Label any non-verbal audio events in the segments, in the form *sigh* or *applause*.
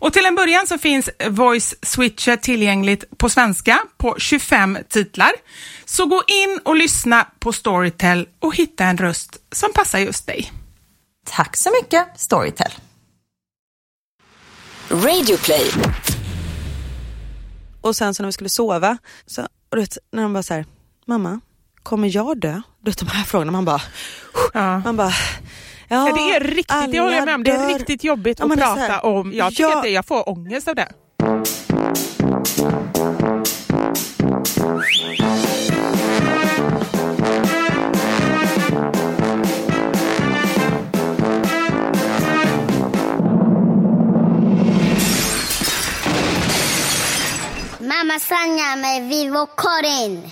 Och till en början så finns Voice Switcher tillgängligt på svenska på 25 titlar. Så gå in och lyssna på Storytel och hitta en röst som passar just dig. Tack så mycket Storytel. Radioplay. Och sen så när vi skulle sova, så, och du vet, när de bara så här, mamma, kommer jag dö? Du vet de här frågorna, man bara, ja. man bara Ja, det är riktigt, det håller jag med om, det är riktigt jobbigt ja, att prata här, om. Jag tycker ja. att det, jag får ångest av det. Mamma Sanja med Vivo Karin.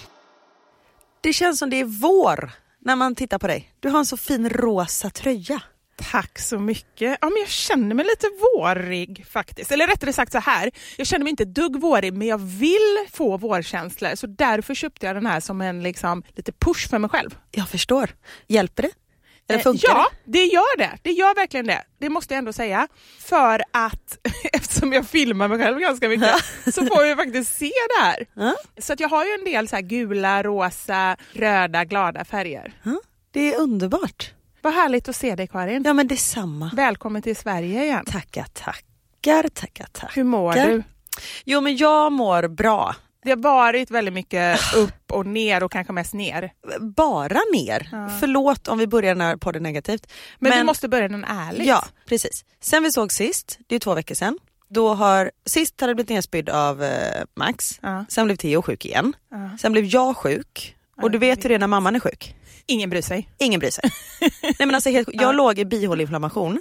Det känns som det är vår när man tittar på dig. Du har en så fin rosa tröja. Tack så mycket. Ja, men jag känner mig lite vårig faktiskt. Eller rättare sagt så här, jag känner mig inte dugg vårig men jag vill få vårkänslor så därför köpte jag den här som en liksom, lite push för mig själv. Jag förstår. Hjälper det? Eller eh, funkar ja, det? gör det. Det gör verkligen det. Det måste jag ändå säga. För att *laughs* eftersom jag filmar mig själv ganska mycket så får jag faktiskt se det här. Så att jag har ju en del så gula, rosa, röda, glada färger. Det är underbart. Vad härligt att se dig Karin. Ja men detsamma. Välkommen till Sverige igen. Tackar, tackar, tackar, tackar. Hur mår du? Jo men jag mår bra. Det har varit väldigt mycket *sighs* upp och ner och kanske mest ner. Bara ner. Ja. Förlåt om vi börjar den här podden negativt. Men, men vi måste börja den ärligt. Ja, precis. Sen vi såg sist, det är två veckor sedan. Då har, sist hade jag blivit nedspydd av eh, Max, ja. sen blev Theo sjuk igen. Ja. Sen blev jag sjuk. Och du vet hur det är när mamman är sjuk. Ingen bryr sig. Ingen bryr sig. *laughs* Nej, men alltså, helt, jag låg i bihåleinflammation.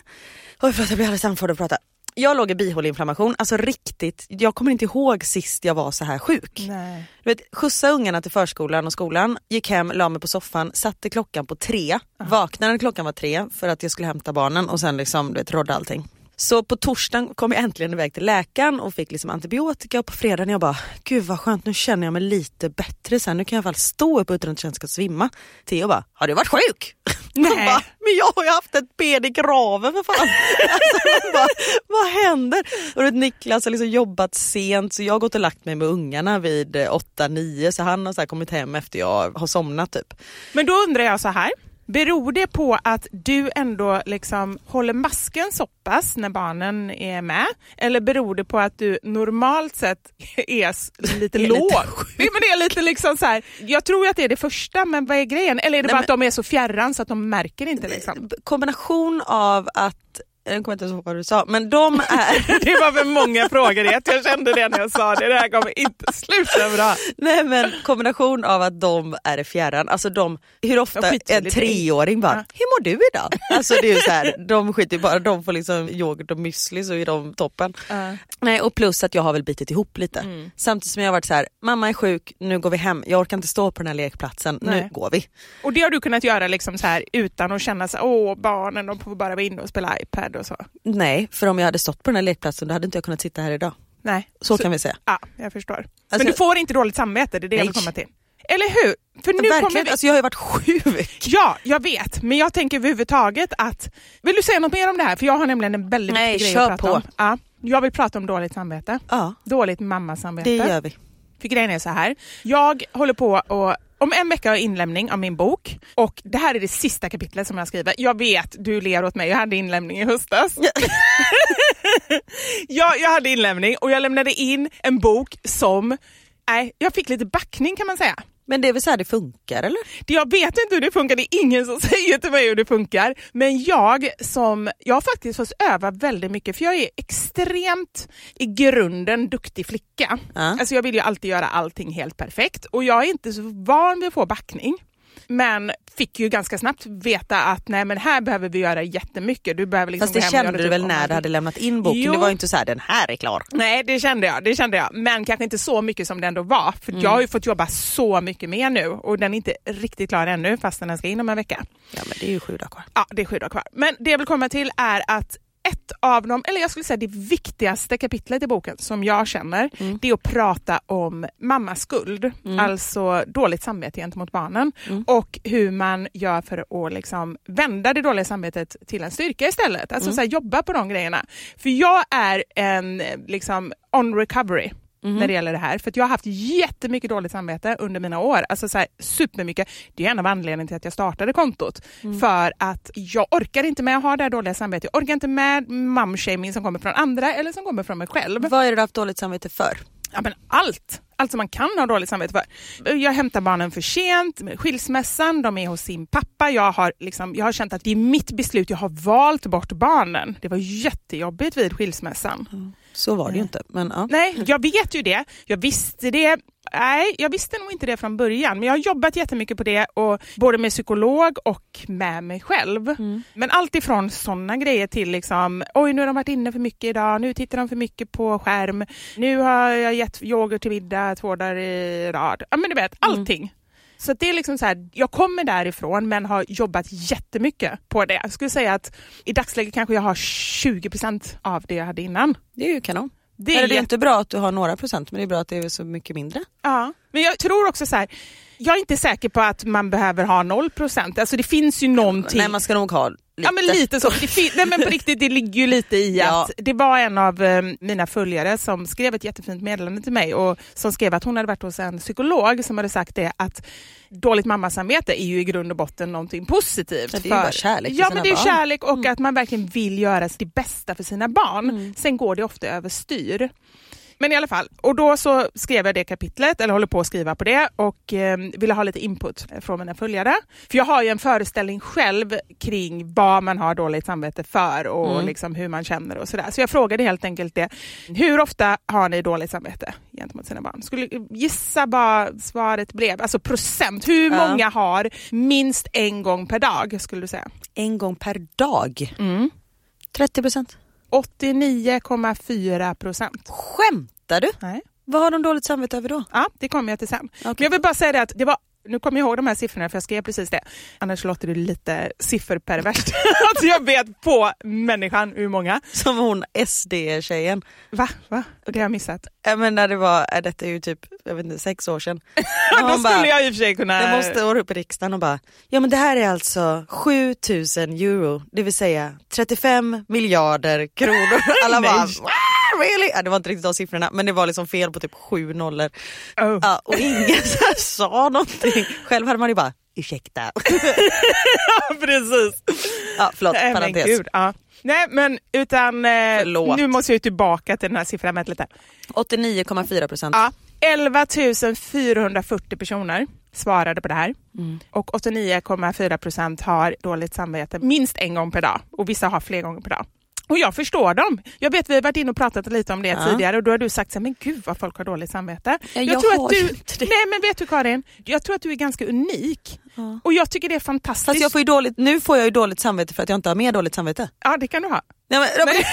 Oj förlåt jag blir alldeles andfådd att prata jag låg i bihåleinflammation, alltså riktigt, jag kommer inte ihåg sist jag var så här sjuk. Nej. Du vet, skjutsa ungarna till förskolan och skolan, gick hem, la mig på soffan, satte klockan på tre, Aha. vaknade när klockan var tre för att jag skulle hämta barnen och sen liksom, du vet, rodda allting. Så på torsdagen kom jag äntligen iväg till läkaren och fick liksom antibiotika och på fredagen jag bara, gud vad skönt nu känner jag mig lite bättre sen, nu kan jag i alla fall stå upp utan att jag ska svimma. Theo bara, har du varit sjuk? *laughs* Nej. Bara, men jag har ju haft ett ben i graven för fan. *laughs* alltså, bara, vad händer? Och vet, Niklas har liksom jobbat sent så jag har gått och lagt mig med ungarna vid 8-9 eh, så han har så kommit hem efter jag har somnat typ. Men då undrar jag så här, Beror det på att du ändå liksom håller masken så pass när barnen är med? Eller beror det på att du normalt sett *laughs* är lite låg? men det är lite liksom så här, jag tror att det är det första, men vad är grejen? Eller är det Nej, bara men... att de är så fjärran så att de märker inte? Liksom? Kombination av att jag kommer inte ens ihåg vad du sa, men de är... *laughs* Det var för många frågor i ett. Jag kände det när jag sa det. Det här kommer inte sluta bra. Nej men kombination av att de är i fjärran, alltså de, hur ofta en treåring bara, Ja. hur mår du idag? Alltså det är så här, de skiter bara, de får liksom yoghurt och müsli så är de toppen. Nej och plus att jag har väl bitit ihop lite. Mm. Samtidigt som jag har varit så här, mamma är sjuk, nu går vi hem, jag orkar inte stå på den här lekplatsen, Nej. nu går vi. Och det har du kunnat göra liksom så här utan att känna så här, åh barnen de får bara vara inne och spela iPad och så. Nej, för om jag hade stått på den här lekplatsen då hade inte jag kunnat sitta här idag. Nej. Så, kan vi säga. Ja, jag förstår. Men Alltså- du får inte dåligt samvete, det är det jag vill Nej. komma till. Eller hur? För nu kommer Verkligen, vi... alltså jag har ju varit sjuk. Ja, jag vet. Men jag tänker överhuvudtaget att... Vill du säga något mer om det här? För jag har nämligen en väldigt Nej, viktig grej att prata på. om. Ja, jag vill prata om dåligt samvete. Ja, Dåligt mammasamvete. det gör vi. För grejen är så här. Jag håller på och om en vecka har jag inlämning av min bok och det här är det sista kapitlet som jag skriver. Jag vet, du ler åt mig, jag hade inlämning i höstas. ja, *laughs* jag hade inlämning och jag lämnade in en bok som, nej, jag fick lite backning kan man säga. Men det är väl så här det funkar eller? Jag vet inte hur det funkar, det är ingen som *laughs* säger till mig hur det funkar. Men jag som, jag har faktiskt fått öva väldigt mycket för jag är extremt i grunden duktig flicka. Ja. Alltså jag vill ju alltid göra allting helt perfekt och jag är inte så van vid att få backning. Men fick ju ganska snabbt veta att nej men här behöver vi göra jättemycket. Du behöver liksom Fast det kände du typ väl när du hade lämnat in boken? Jo. Det var ju inte så här, den här är klar. Nej, det kände jag. Det kände jag. Men kanske inte så mycket som det ändå var. För Mm. jag har ju fått jobba så mycket mer nu och den är inte riktigt klar ännu fast den ska in om en vecka. Ja men det är ju sju dagar kvar. Ja, det är sju dagar kvar. Men det jag vill komma till är att ett av dem, eller jag skulle säga det viktigaste kapitlet i boken som jag känner, Mm. det är att prata om mammaskuld, alltså dåligt samvete gentemot barnen Mm. och hur man gör för att liksom vända det dåliga samvetet till en styrka istället. Mm. Alltså så här, jobba på de grejerna. För jag är en liksom on recovery Mm-hmm. när det gäller det här. För jag har haft jättemycket dåligt samvete under mina år. Alltså så här, supermycket. Det är en av anledningarna till att jag startade kontot. Mm. För att jag orkar inte med att ha det här dåliga samvetet. Jag orkar inte med mamshaming som kommer från andra eller som kommer från mig själv. Vad är det du har haft dåligt samvete för? Ja, men allt! Allt som man kan ha dåligt samvete för. Jag hämtar barnen för sent, skilsmässan, de är hos sin pappa. Jag har, liksom, jag har känt att det är mitt beslut, jag har valt bort barnen. Det var jättejobbigt vid skilsmässan. Så var det ju inte. Men, ja. Nej, jag vet ju det. Jag visste det. Nej, jag visste nog inte det från början, men jag har jobbat jättemycket på det, och både med psykolog och med mig själv. Men allt ifrån sådana grejer till liksom, oj nu har de varit inne för mycket idag, nu tittar de för mycket på skärm, nu har jag gett yoghurt till middag två dagar i rad. Ja men du vet, allting. Så det är liksom så här, jag kommer därifrån men har jobbat jättemycket på det. Jag skulle säga att i dagsläget kanske jag har 20% av det jag hade innan. Det är ju kanon. Det Eller det är jätte- inte bra att du har några procent men det är bra att det är så mycket mindre. Ja, men jag tror också så här, jag är inte säker på att man behöver ha 0 procent. Alltså det finns ju någonting. Nej man ska nog ha lite. Ja men lite så. Nej, men på riktigt, det ligger ju lite i *laughs* Ja. att det var en av eh, mina följare som skrev ett jättefint meddelande till mig och som skrev att hon hade varit hos en psykolog som hade sagt det att dåligt mammasamvete är ju i grund och botten någonting positivt. Ja, det är ju bara kärlek Ja men det är barn. Mm. kärlek och att man verkligen vill göra det bästa för sina barn. Sen går det ofta överstyr. Men i alla fall, och då så skrev jag det kapitlet, eller håller på att skriva på det och eh, ville ha lite input från mina följare. För jag har ju en föreställning själv kring vad man har dåligt samvete för och Mm. liksom hur man känner och sådär. Så jag frågade helt enkelt det. Hur ofta har ni dåligt samvete gentemot sina barn? Skulle gissa vad svaret blev, alltså procent. Hur Ja. många har minst en gång per dag skulle du säga? En gång per dag. Mm. 30 procent. 89,4 procent. Skämtar du? Nej. Vad har de dåligt samvete över då? Ja, det kommer jag till sen. Okej. Men jag vill bara säga det att det var nu kommer jag ihåg de här siffrorna för jag skrev precis det. Annars låter det lite sifferperverst. *laughs* alltså jag vet på människan hur många. Som hon SD-tjejen. Va? Va? Det har jag missat. Jag menar det var, äh, detta är ju typ, jag vet inte, sex år sedan. *laughs* Då skulle bara, jag i och för sig kunna... Jag måste åra upp i riksdagen och bara, ja men det här är alltså 7000 euro, det vill säga 35 miljarder kronor. *laughs* Alla bara, Nej. "Wow, really? Ja, det var inte riktigt de siffrorna men det var liksom fel på typ sju nollor. Oh. Ja, och ingen *laughs* sa någonting. Själv hade man ju bara, ursäkta. *laughs* precis. Ja, förlåt, men parentes. gud, ja. Nej men utan eh, nu måste jag tillbaka till den här siffran med lite. 89,4 procent. Ja, 11 440 personer svarade på det här Mm. och 89,4 procent har dåligt samvete minst en gång per dag och vissa har fler gånger per dag. Och jag förstår dem. Jag vet vi har varit inne och pratat lite om det Ja. tidigare och då har du sagt så här, men gud vad folk har dåligt samvete. Ja, jag tror har att du, ju inte det. Nej men vet du Karin, jag tror att du är ganska unik. Och jag tycker det är fantastiskt. Fast jag får dåligt, nu får jag ju dåligt samvete för att jag inte har mer dåligt samvete. Ja det kan du ha. Nej, men, nej,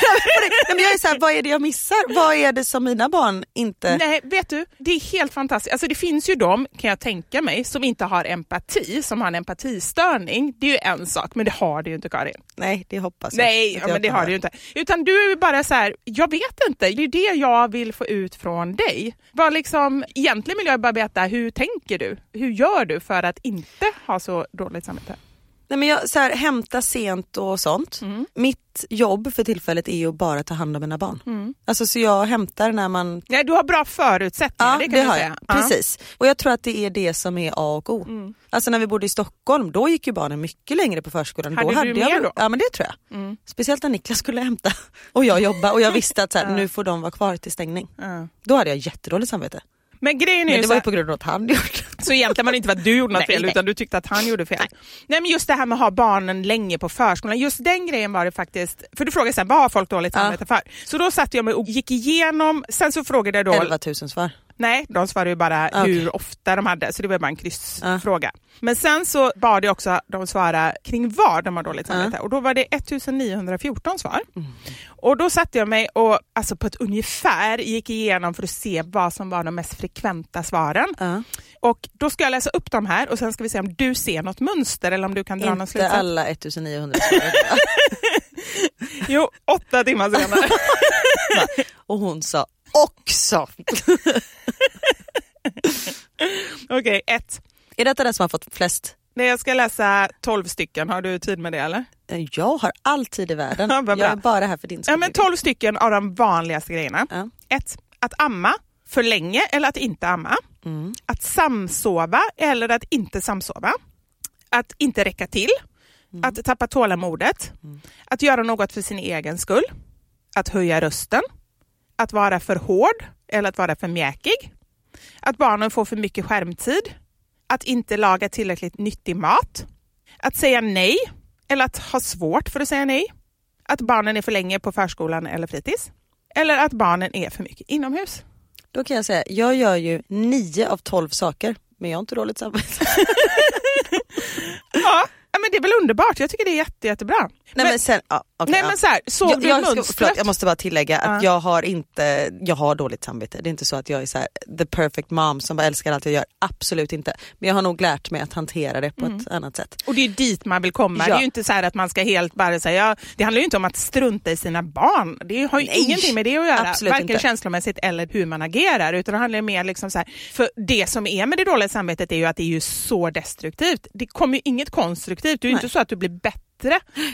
men jag är så här, vad är det jag missar? Vad är det som mina barn inte... Nej, vet du, det är helt fantastiskt. Alltså, det finns ju de, kan jag tänka mig, som inte har empati, som har en empatistörning. Det är ju en sak, men det har du ju inte Karin. Nej, det hoppas jag. Nej, ja, men det har ha. du ju inte. Utan du är bara så här, jag vet inte, det är det jag vill få ut från dig. Vad liksom, egentligen vill jag bara veta, hur tänker du? Hur gör du för att inte ha så dåligt samvete? Nej, men jag så här, hämta sent och sånt. Mm. Mitt jobb för tillfället är ju bara att ta hand om mina barn. Mm. Alltså så jag hämtar när man... Nej, du har bra förutsättningar, Ja, det kan det har säga. jag. Ja. Precis. Och jag tror att det är det som är A och O. Mm. Alltså när vi bodde i Stockholm, då gick ju barnen mycket längre på förskolan. Hade då du hade jag, mer då? Ja men det tror jag. Mm. Speciellt när Niklas skulle hämta *laughs* och jag jobba och jag visste att så här, nu får de vara kvar till stängning. Ja. Då hade jag jättedåligt samvete. Men grejen är Men ju det så var ju på grund av att han gjorde det. Så egentligen var det inte att du gjorde något Nej, fel nej. utan du tyckte att han gjorde fel. Nej. men just det här med att ha barnen länge på förskolan, just den grejen var det faktiskt, för du frågade sen vad har folk dåligt Ja. samvete för? Så då satt jag mig och gick igenom, sen så frågade jag då, 11 000 svar. Nej de svarade ju bara Okej. hur ofta de hade, så det var bara en kryssfråga. Ja. Men sen så bad jag också dem svara kring var de har dåligt samvete och då var det 1914 svar. Mm. Och då satte jag mig och alltså på ett ungefär gick igenom för att se vad som var de mest frekventa svaren. Ja. Och då ska jag läsa upp dem här och sen ska vi se om du ser något mönster eller om du kan dra någon Inte slutsats. alla 1900 *laughs* svar. Jo, åtta timmar senare. *laughs* och hon sa också. *laughs* Okej, ett. Är detta den som har fått flest? Nej, jag ska läsa tolv stycken. Har du tid med det eller? Eh, Jag har all tid i världen. *laughs* Ja, jag är bara här för din skull. Ja, men stycken av de vanligaste grejerna. Ja. Ett, att amma för länge eller att inte amma. Mm. Att samsova eller att inte samsova. Att inte räcka till. Mm. Att tappa tålamodet. Att göra något för sin egen skull. Att höja rösten. Att vara för hård eller att vara för mjäkig. Att barnen får för mycket skärmtid. Att inte laga tillräckligt nyttig mat. Att säga nej eller att ha svårt för att säga nej. Att barnen är för länge på förskolan eller fritids. Eller att barnen är för mycket inomhus. Då kan jag säga, jag gör ju 9 av 12 saker, men jag har inte dåligt samvete. *laughs* Ja, ja, men det är väl underbart. Jag tycker det är jätte, jättebra. Nej men, Men- sen, ja, okej, Nej ja. men så här, såg jag, du jag, ska, mönstret? förlåt, jag måste bara tillägga att Ja. jag har inte, jag har dåligt samvete. Det är inte så att jag är så här, the perfect mom som bara älskar allt jag gör. Absolut inte. Men jag har nog lärt mig att hantera det på ett annat sätt. Och det är dit man vill komma. Det är ju inte så att man ska helt bara säga, ja, det handlar ju inte om att strunta i sina barn. Det har ju Nej, ingenting med det att göra. absolut Varken inte. känslomässigt eller hur man agerar. Utan det handlar mer liksom så här, för det som är med det dåliga samvetet är ju att det är ju så destruktivt. Det kommer ju inget konstruktivt. Det är ju inte så att du blir bättre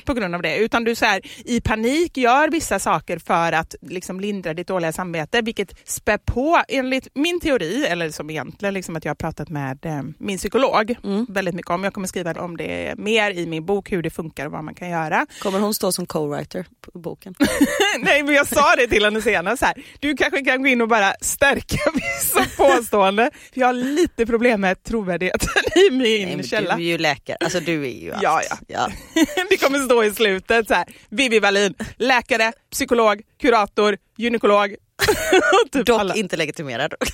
på grund av det, utan du så här, i panik gör vissa saker för att liksom lindra ditt dåliga samvete, vilket spär på, enligt min teori, eller som egentligen liksom att jag har pratat med eh, min psykolog Mm. väldigt mycket om. Jag kommer skriva om det mer i min bok, hur det funkar och vad man kan göra. Kommer hon stå som co-writer på boken? *laughs* Nej, men jag sa det till henne senare, så här, du kanske kan gå in och bara stärka *laughs* vissa påståenden. För jag har lite problem med trovärdigheten i min Nej, källa. du är ju läkare, alltså du är ju allt. Ja, ja. ja. *laughs* Det kommer stå i slutet så här. Vivi Wallin, läkare, psykolog, kurator, gynekolog. *laughs* typ Dock alla. inte legitimerad. *laughs*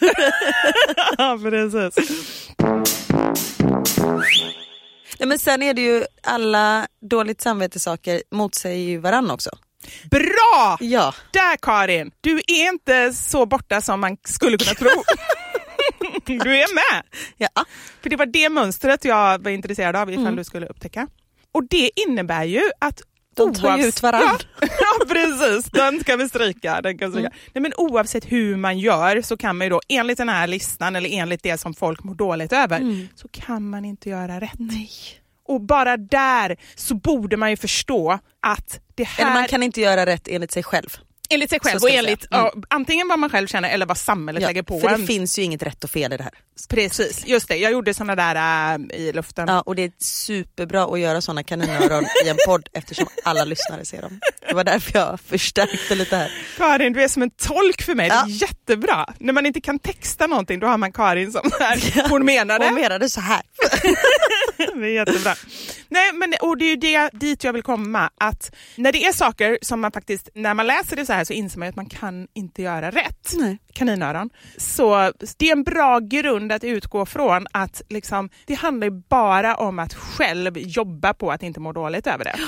Ja, precis. Nej, men sen är det ju alla dåligt samvete-saker motsäger ju varann också. Bra! Ja. Där Karin, du är inte så borta som man skulle kunna tro. du är med. ja. För det var det mönstret jag var intresserad av ifall Mm. du skulle upptäcka. Och det innebär ju att De tar ju ut varandra. *laughs* Ja, ja precis, den kan vi stryka. Den kan vi stryka. Nej, men oavsett hur man gör så kan man ju då enligt den här listan eller enligt det som folk mår dåligt över så kan man inte göra rätt. Nej. Och bara där så borde man ju förstå att det här... Eller man kan inte göra rätt enligt sig själv. Enligt sig själv och enligt. Mm. ja, antingen vad man själv känner eller vad samhället lägger på för en. det finns ju inget rätt och fel i det här. Precis, just det. Jag gjorde såna där äh, i luften. Ja, och det är superbra att göra sådana kaninöron i en podd eftersom alla lyssnare ser dem. Det var därför jag förstärkte lite här. Karin, du är som en tolk för mig. Ja. Det är jättebra. När man inte kan texta någonting, då har man Karin som här. Hon menar Hon menade så här. *laughs* Det är jättebra. Nej, men, och det är ju det, dit jag vill komma. Att när det är saker som man faktiskt, när man läser det så här så inser man att man kan inte göra rätt. Nej. Kaninöron. Så det är en bra grund att utgå från att liksom, det handlar ju bara om att själv jobba på att inte må dåligt över det.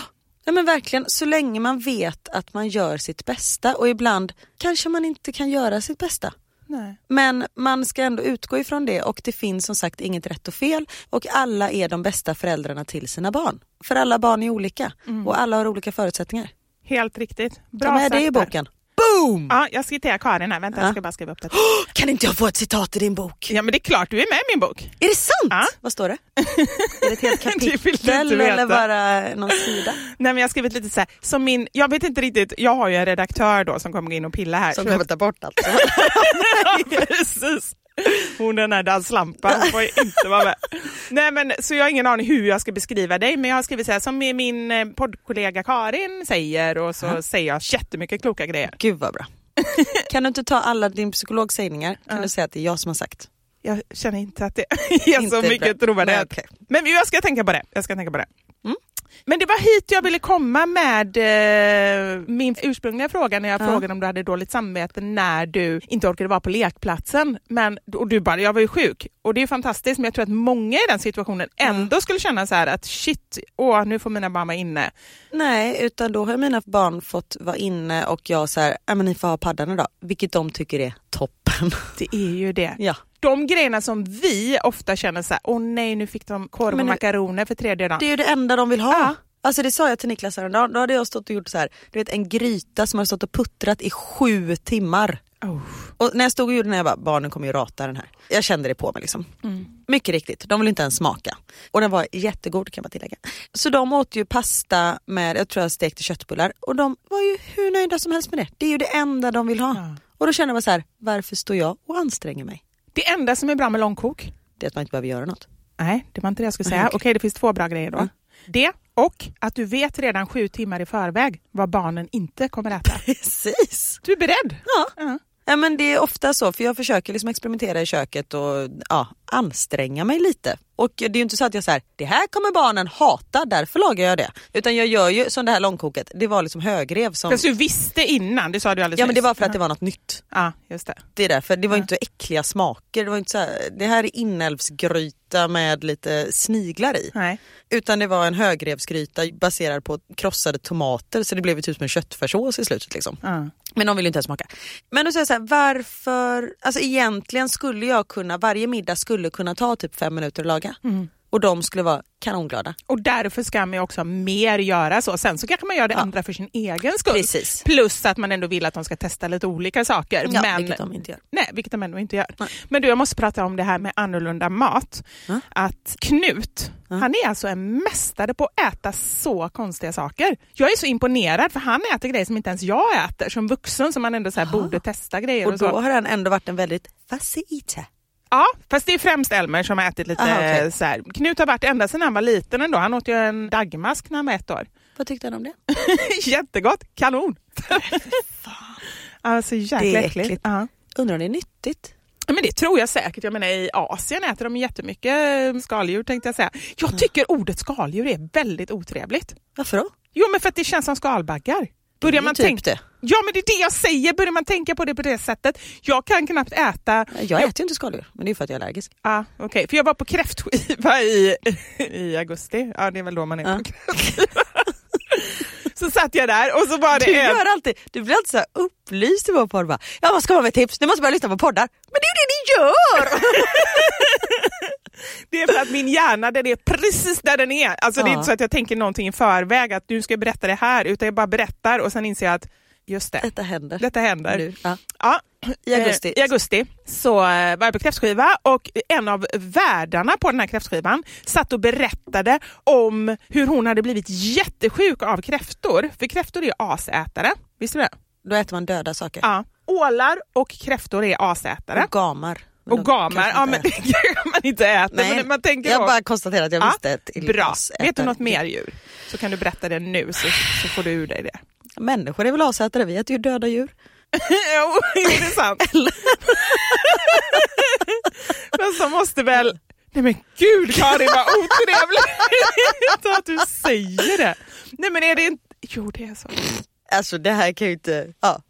Ja men verkligen, så länge man vet att man gör sitt bästa och ibland kanske man inte kan göra sitt bästa. Nej. Men man ska ändå utgå ifrån det och det finns som sagt inget rätt och fel och alla är de bästa föräldrarna till sina barn. För alla barn är olika och alla har olika förutsättningar. Helt riktigt. Bra Ta med det i boken. Boom! Ja, jag citerar Karin här. Vänta, Ja. jag ska bara skriva upp det. Kan inte jag få ett citat i din bok? Ja, men det är klart, du är med i min bok. Är det sant? Ja. Vad står det? *laughs* Är det ett helt kapitel eller bara någon sida? Nej, men jag har skrivit lite så här, som min, jag vet inte riktigt, jag har ju en redaktör då som kommer gå in och pilla här. Som kommer ta bort allt. *laughs* Ja, precis. Hon den här danslampan får inte vara med. Nej, men, så jag har ingen aning hur jag ska beskriva dig, men jag har skrivit så här, som min eh, poddkollega Karin säger och så säger jag jättemycket kloka grejer. Gud vad bra. *laughs* Kan du inte ta alla din psykologsägningar? Kan du säga att det är jag som har sagt? Jag känner inte att det *laughs* ger så mycket trovärdighet. Okej. Men jag ska tänka på det. Jag ska tänka på det. Mm. Men det var hit jag ville komma med eh, min ursprungliga fråga när jag Ja. frågade om du hade dåligt samvete när du inte orkade vara på lekplatsen. Men, och du bara, jag var ju sjuk. Och det är fantastiskt men jag tror att många i den situationen ändå skulle känna så här att shit, åh, nu får mina barn vara inne. Nej, utan då har mina barn fått vara inne och jag så här, "Ja, men ni får ha paddan idag, vilket de tycker är toppen. Det är ju det. Ja. De grejerna som vi ofta känner så här, åh nej nu fick de korv och nu- makaroner för tredje dagen. Det är ju det enda de vill ha. Ja. Alltså det sa jag till Niklas häromdagen, då hade jag stått och gjort så här, du vet en gryta som hade stått och puttrat i sju timmar. Oh. Och när jag stod och gjorde den, jag bara, barnen kommer ju rata den här. Jag kände det på mig liksom. Mm. Mycket riktigt, de vill inte ens smaka. Och den var jättegod kan man tillägga. Så de åt ju pasta med, jag tror jag stekte köttbullar och de var ju hur nöjda som helst med det. Det är ju det enda de vill ha. Ja. Och då jag bara så här, varför står jag och anstränger mig? Det enda som är bra med långkok Det är att man inte behöver göra något. Nej, det var inte det jag skulle säga. Okej, okej. det finns två bra grejer då. Mm. Det och att du vet redan sju timmar i förväg vad barnen inte kommer äta. *laughs* Precis! Du är beredd. Ja. Ja. Ja men det är ofta så för jag försöker liksom experimentera i köket och ja, anstränga mig lite. Och det är ju inte så att jag säger det här kommer barnen hata därför lagar jag det. Utan jag gör ju som det här långkoket, det var liksom högrev som... Fast du visste innan, det sa du alldeles Ja men det var för att det var något nytt. Ja, just det. Det är därför, det var inte äckliga smaker. Det, var inte så här, det här är inälvsgryta med lite sniglar i. Nej. Utan det var en högrevsgryta baserad på krossade tomater så det blev ju typ som en köttfärssås i slutet. Liksom. Ja. Men de vill inte ens smaka. Men då säger jag så här, varför, alltså egentligen skulle jag kunna, varje middag skulle kunna ta typ fem minuter att laga. Mm. Och de skulle vara kanonglada. Och därför ska man också mer göra så. Sen så kanske man gör det Ja. andra för sin egen skull. Precis. Plus att man ändå vill att de ska testa lite olika saker. Ja, men, vilket de inte gör. Nej, vilket de ändå inte gör. Nej. Men du, jag måste prata om det här med annorlunda mat. Ja. Att Knut, han är alltså en mästare på att äta så konstiga saker. Jag är så imponerad för han äter grejer som inte ens jag äter. Som vuxen som man ändå så borde testa grejer och, Och då så. har han ändå varit en väldigt eater. Ja, fast det är främst Elmer som har ätit lite Aha, okej. så här. Knut har varit ända sedan han var liten ändå. Han åt ju en dagmask när han var ett år. *laughs* Vad tyckte han om det? *laughs* Jättegott, kanon! *laughs* alltså jäkla Det är äckligt. äckligt. Ja. Undrar om det är nyttigt? Ja, Men det tror jag säkert. Jag menar, I Asien äter de jättemycket eh, skaldjur tänkte jag säga. Jag tycker ordet skaldjur är väldigt otrevligt. Varför då? Jo, men för att det känns som skalbaggar. Börjar man typ tänka... det. Ja, men det är det jag säger. Börjar man tänka på det på det sättet. Jag kan knappt äta... Jag äter ju inte skaldjur, men det är för att jag är allergisk. Ah, okay. För jag var på kräftskiva i, i augusti. Ja, det är väl då man är Ja. på kräftskiva. så satt jag där och så var det Du, en... gör alltid, du blir alltid så här upplyst i vår podd. Bara, Ja, vad ska man med tips? Ni måste börja lyssna på poddar. Men det är ju det ni gör! *laughs* Det är för att min hjärna den är precis där den är. Alltså, Det är Ja. inte så att jag tänker någonting i förväg, att du ska berätta det här, utan jag bara berättar och sen inser jag att just det, Detta händer. detta händer. Nu. Ja. Ja. I augusti. Eh, I augusti så eh, var jag på kräftskiva och en av värdarna på den här kräftskivan satt och berättade om hur hon hade blivit jättesjuk av kräftor. För kräftor är asätare, visste du det? Då äter man döda saker. Ja. Ålar och kräftor är asätare. Och gamar. Och gamar, ja men det *laughs* kanske man inte äter. Nej, Men man tänker jag då- bara konstaterar att jag Ja, visste ett Bra. Vet du något mer djur så kan du berätta det nu så, så får du ur dig det. Människor är väl asätare, vi äter ju döda djur. *laughs* jo, är det sant? men så måste väl... Nej men gud Karin vad otrevligt *laughs* att du säger det. Nej men är det inte... Jo det är så. Alltså det här kan ju inte... Ja.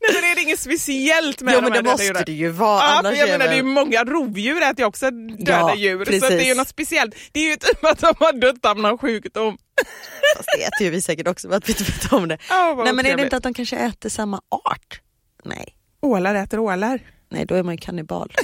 Nej men är det inget speciellt med Jo de men här det måste djuren? det ju vara. Ja, annars för jag menar det är ju många rovdjur äter ju också döda Ja, djur. Så precis. att det är ju något speciellt. Det är ju typ att de har dött av någon sjukdom. Fast det äter ju vi säkert också för att vi inte vet om det. Vad Nej men är det inte att de kanske äter samma art? Nej, Ålar äter ålar. nej då är man ju kannibal. *laughs*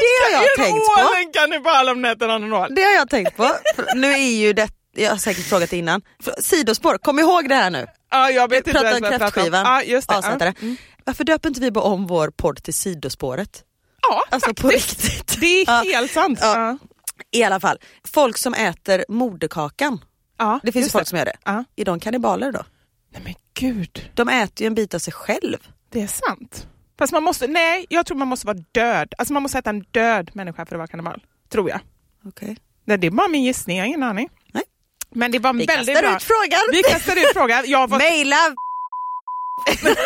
det har jag tänkt på. en kannibal om nätterna en ål? Det har jag tänkt på. Nu är ju det, jag har säkert frågat innan. För- Sidospår, kom ihåg det här nu. Ja, jag vet inte pratar vad jag om. Ja, just det. Ja. avsättare. Varför döper inte vi bara om vår podd till Sidospåret? Ja, Alltså på faktiskt. riktigt. Det är helt sant. Ja. I alla fall, folk som äter moderkakan, Ja, det finns folk som gör det. Ja. Är de kannibaler då? Nej men gud, De äter ju en bit av sig själv. det är sant. Fast man måste, nej, jag tror man måste vara död. Alltså man måste äta en död människa för att vara kannibal. Tror jag. Okej. Nej, det är bara min gissning, jag har ingen aning. Men det var Vi väldigt kastar bra. ut frågan. Vi kastar ut frågan. Jag fått, Maila! *laughs*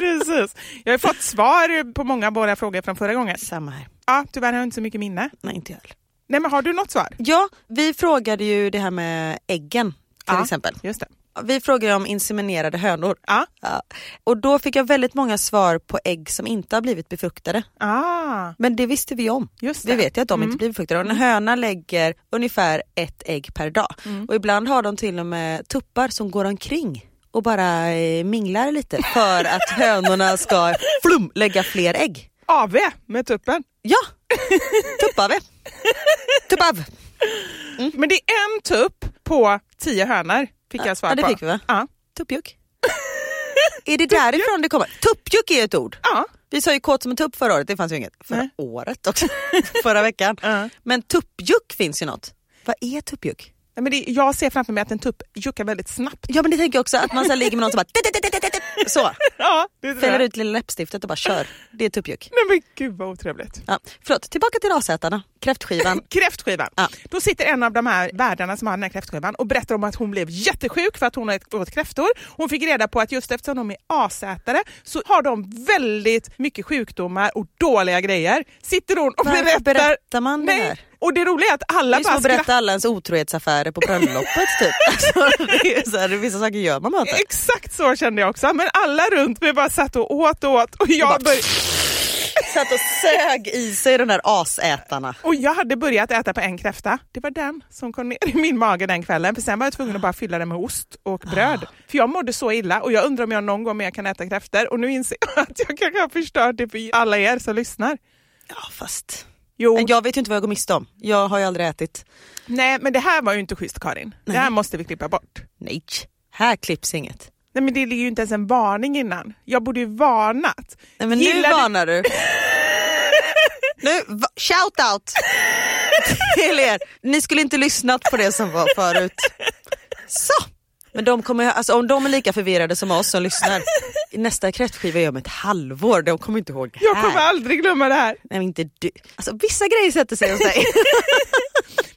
precis. Jag har fått svar på många av våra frågor från förra gången. Samma här. Ja, tyvärr har jag inte så mycket minne. Nej inte jag. Nej, men har du något svar? Ja, vi frågade ju det här med äggen till Ja. exempel. Just det. Vi frågade om inseminerade hönor. Ja. Ja. Och då fick jag väldigt många svar på ägg som inte har blivit befruktade. Ah, Men det visste vi om. just det. Vi vet ju att de Mm. inte blir befruktade. Och en höna lägger ungefär ett ägg per dag. Mm. Och ibland har de till och med tuppar som går omkring och bara eh, minglar lite för *laughs* att hönorna ska flum, lägga fler ägg. AV med tuppen. Ja, tuppave. Tuppav. *laughs* Men det är en tupp på tio hönor, fick jag svar Ja, det på. fick vi va? Ja. Tuppjuck. *laughs* är det därifrån det kommer? Tuppjuck är ett ord. ja. Vi sa ju kåt som en tupp förra året, det fanns ju inget. Förra Nej. året också. *laughs* förra veckan. Ja. Men tuppjuck finns ju något. Vad är tuppjuck? Nej, men det, jag ser framför mig att en tupp juckar väldigt snabbt. Ja men det tänker jag också, att man så ligger med någon som bara så. *laughs* Ja, det Fäller ut lilla läppstiftet och bara kör. Det är tuppjuck. Nej men gud vad otrevligt. Ja. Förlåt, tillbaka till rasätarna. Kräftskivan. *laughs* Kräftskivan. Ja. Då sitter en av de här värdarna som har den här kräftskivan och berättar om att hon blev jättesjuk för att hon åt kräftor. Hon fick reda på att just eftersom de är asätare så har de väldigt mycket sjukdomar och dåliga grejer. Sitter hon och Varför berättar... berättar man det här? Och det roliga är att alla Det är som bara att berätta skrattar. alla ens otrohetsaffärer på *laughs* bröllopet typ. *laughs* Alltså, det är så här, vissa saker gör man bara inte. Exakt så kände jag också, men alla runt mig bara satt och åt och åt och jag, bara- bör... Satt och sög i sig de där asätarna. och jag hade börjat äta på en kräfta. Det var den som kom ner i min mage den kvällen, för sen var jag tvungen att bara fylla den med ost och bröd. För jag mådde så illa och jag undrar om jag någon gång mer kan äta kräftor och nu inser jag att jag kanske har förstört det för alla er som lyssnar. Ja fast. Jo, Men jag vet ju inte vad jag går miste om. Jag har ju aldrig ätit. nej men det här var ju inte schysst Karin. Det här Nej. måste vi klippa bort. Nej, här klipps inget. Nej men det ligger ju inte ens en varning innan. Jag borde ju varnat. Nej, men nu Gillar du- varnar du. *laughs* nu, shout out till er. Ni skulle inte lyssnat på det som var förut. Så. Men de kommer, alltså, om de är lika förvirrade som oss som lyssnar, nästa kräftskiva är om ett halvår, de kommer inte ihåg det Jag här. kommer aldrig glömma det här. Nej, men inte du. Alltså, vissa grejer sätter sig hos dig. *laughs*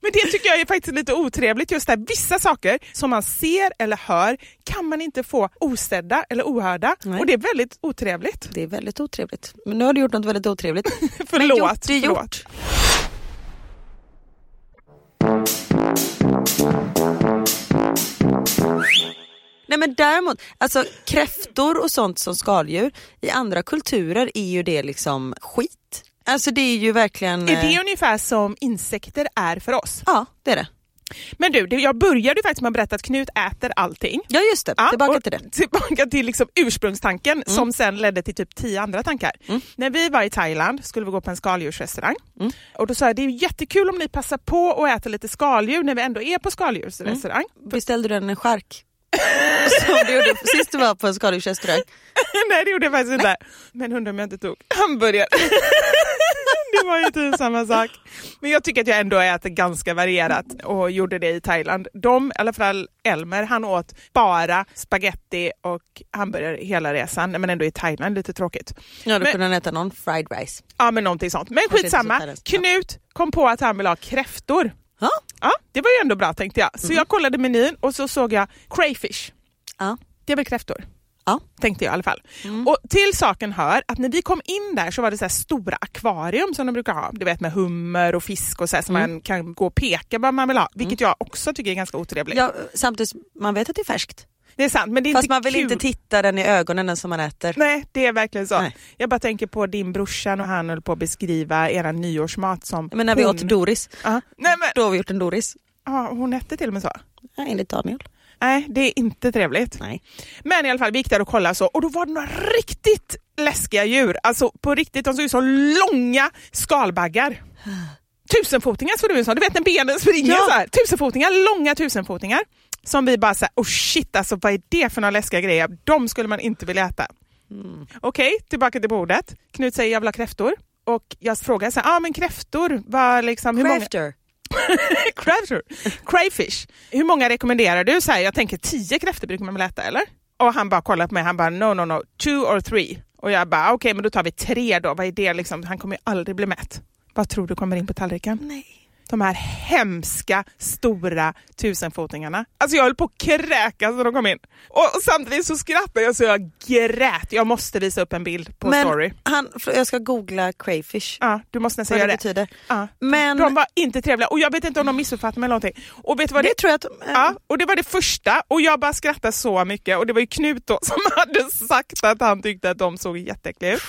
Men det tycker jag är faktiskt lite otrevligt. Just det här, vissa saker som man ser eller hör kan man inte få osedda eller ohörda. Nej. Och det är väldigt otrevligt. Det är väldigt otrevligt. Men nu har du gjort något väldigt otrevligt. *laughs* Förlåt. gjort är förlåt. gjort. Nej men däremot, alltså kräftor och sånt som skaldjur i andra kulturer är ju det liksom skit. Alltså det är ju verkligen... Är det eh, ungefär som insekter är för oss? Ja, det är det. Men du, jag började faktiskt med att berätta att Knut äter allting. Ja just det, tillbaka och till det. Mm. Tillbaka till liksom ursprungstanken som sen ledde till typ tio andra tankar. När vi var i Thailand skulle vi gå på en skaldjursrestaurang. Mm. Och då sa jag det är jättekul om ni passar på att äta lite skaldjur när vi ändå är på skaldjursrestaurang. Beställde du en skärk? *laughs* Som du gjorde sist du var på en skaldjursrestaurang. *laughs* Nej det gjorde jag faktiskt inte. Men undrar om jag inte tog hamburgare. *laughs* *laughs* det var ju typ samma sak. Men jag tycker att jag ändå äter ganska varierat och gjorde det i Thailand. De, i alla fall Elmer, han åt bara spaghetti och hamburgare hela resan, men ändå i Thailand, lite tråkigt. Ja, då Men- kunde han äta någon fried rice. Ja, men någonting sånt. Men skitsamma. Knut kom på att han ville ha kräftor. Ja. Ja, det var ju ändå bra tänkte jag. Så jag kollade menyn och så såg jag crayfish. Ja. Det är väl kräftor? Ja. Tänkte jag i alla fall. Och till saken hör att när vi kom in där så var det så här stora akvarium som de brukar ha. Du vet med hummer och fisk och så här, som man kan gå och peka vad man vill ha. Vilket jag också tycker är ganska otrevligt. Ja, samtidigt, man vet att det är färskt. Det är sant men det är Fast inte man vill kul. inte titta den i ögonen den som man äter. Nej, det är verkligen så. Nej. Jag bara tänker på din brorsa och han höll på att beskriva era nyårsmat som Men när vi hon... åt Doris, Ja. Nej, men, då har vi gjort en Doris. ja, hon hette till och med så. Ja, enligt Daniel. Nej, det är inte trevligt. Nej. Men i alla fall, vi gick där och kollade så, och då var det några riktigt läskiga djur. Alltså på riktigt, de såg ut som långa skalbaggar. Tusenfotingar såg det ut som, du vet när benen springer Ja. så här. Tusenfotingar, långa tusenfotingar. Som vi bara såhär, oh shit alltså vad är det för några läskiga grejer? De skulle man inte vilja äta. Okej, tillbaka till bordet. Knut säger jag vill ha kräftor. Och jag frågar så här, ah, men kräftor, vad liksom. Crafter. *laughs* Crayfish. Hur många rekommenderar du? Så här, jag tänker tio kräftor brukar man väl äta eller? Och han bara kollar på mig, han bara no no no, two or three. Och jag bara okej men då tar vi tre då, vad är det liksom? Han kommer ju aldrig bli mätt. Vad tror du kommer in på tallriken? Nej. De här hemska stora tusenfotingarna. Alltså jag höll på att kräkas när de kom in. Och, och samtidigt så skrattade jag så jag grät. Jag måste visa upp en bild på Men story. han, jag ska googla crayfish. Ja, du måste nästan göra det. betyder. Ja. Men De var inte trevliga och jag vet inte om de missuppfattade mig eller någonting. Och vet vad det det tror jag att... Ja, och det var det första och jag bara skrattade så mycket och det var ju Knut då *laughs* som hade sagt att han tyckte att de såg jätteäckliga ut.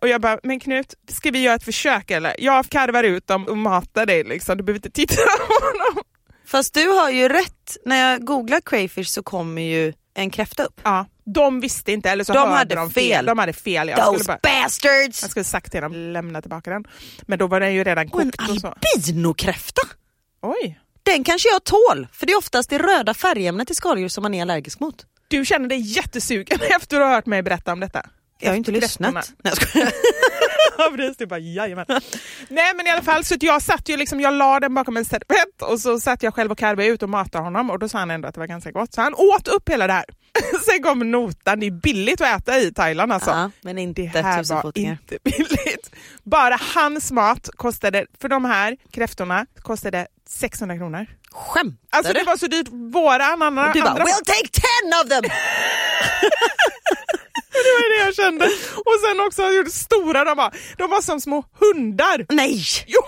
Och jag bara, men Knut, ska vi göra ett försök eller? Jag karvar ut dem och matar dig liksom, du behöver inte titta *laughs* på dem. Fast du har ju rätt. När jag googlar crayfish så kommer ju en kräfta upp. Ja, de visste inte eller så De hörde hade de fel. De hade fel. Jag skulle, Those bara, bastards! jag skulle sagt till dem, lämna tillbaka den. Men då var den ju redan en kokt och så. albinokräfta. Oj, Den kanske jag tål, för det är oftast det röda färgämnet i skaldjur som man är allergisk mot. du känner dig jättesugen *laughs* efter att ha hört mig berätta om detta. Jag har ju inte lyssnat. Nej, jag. *laughs* Ja precis, det bara jajamän. Nej men i alla fall så jag satt ju liksom, jag la den bakom en servett och så satt jag själv och karvade ut och matade honom och då sa han ändå att det var ganska gott. Så han åt upp hela det här. *laughs* Sen kom notan, det är billigt att äta i Thailand alltså. Ja, men inte Det här var inte *laughs* billigt. Bara hans mat kostade, för de här kräftorna kostade 600 kronor. Skämtar Alltså du? det var så dyrt, våran andra, Du bara, andra we'll take ten of them! *laughs* det var det jag kände. Och sen också jag gjorde stora, de var, de var som små hundar. Nej! *laughs* Jo,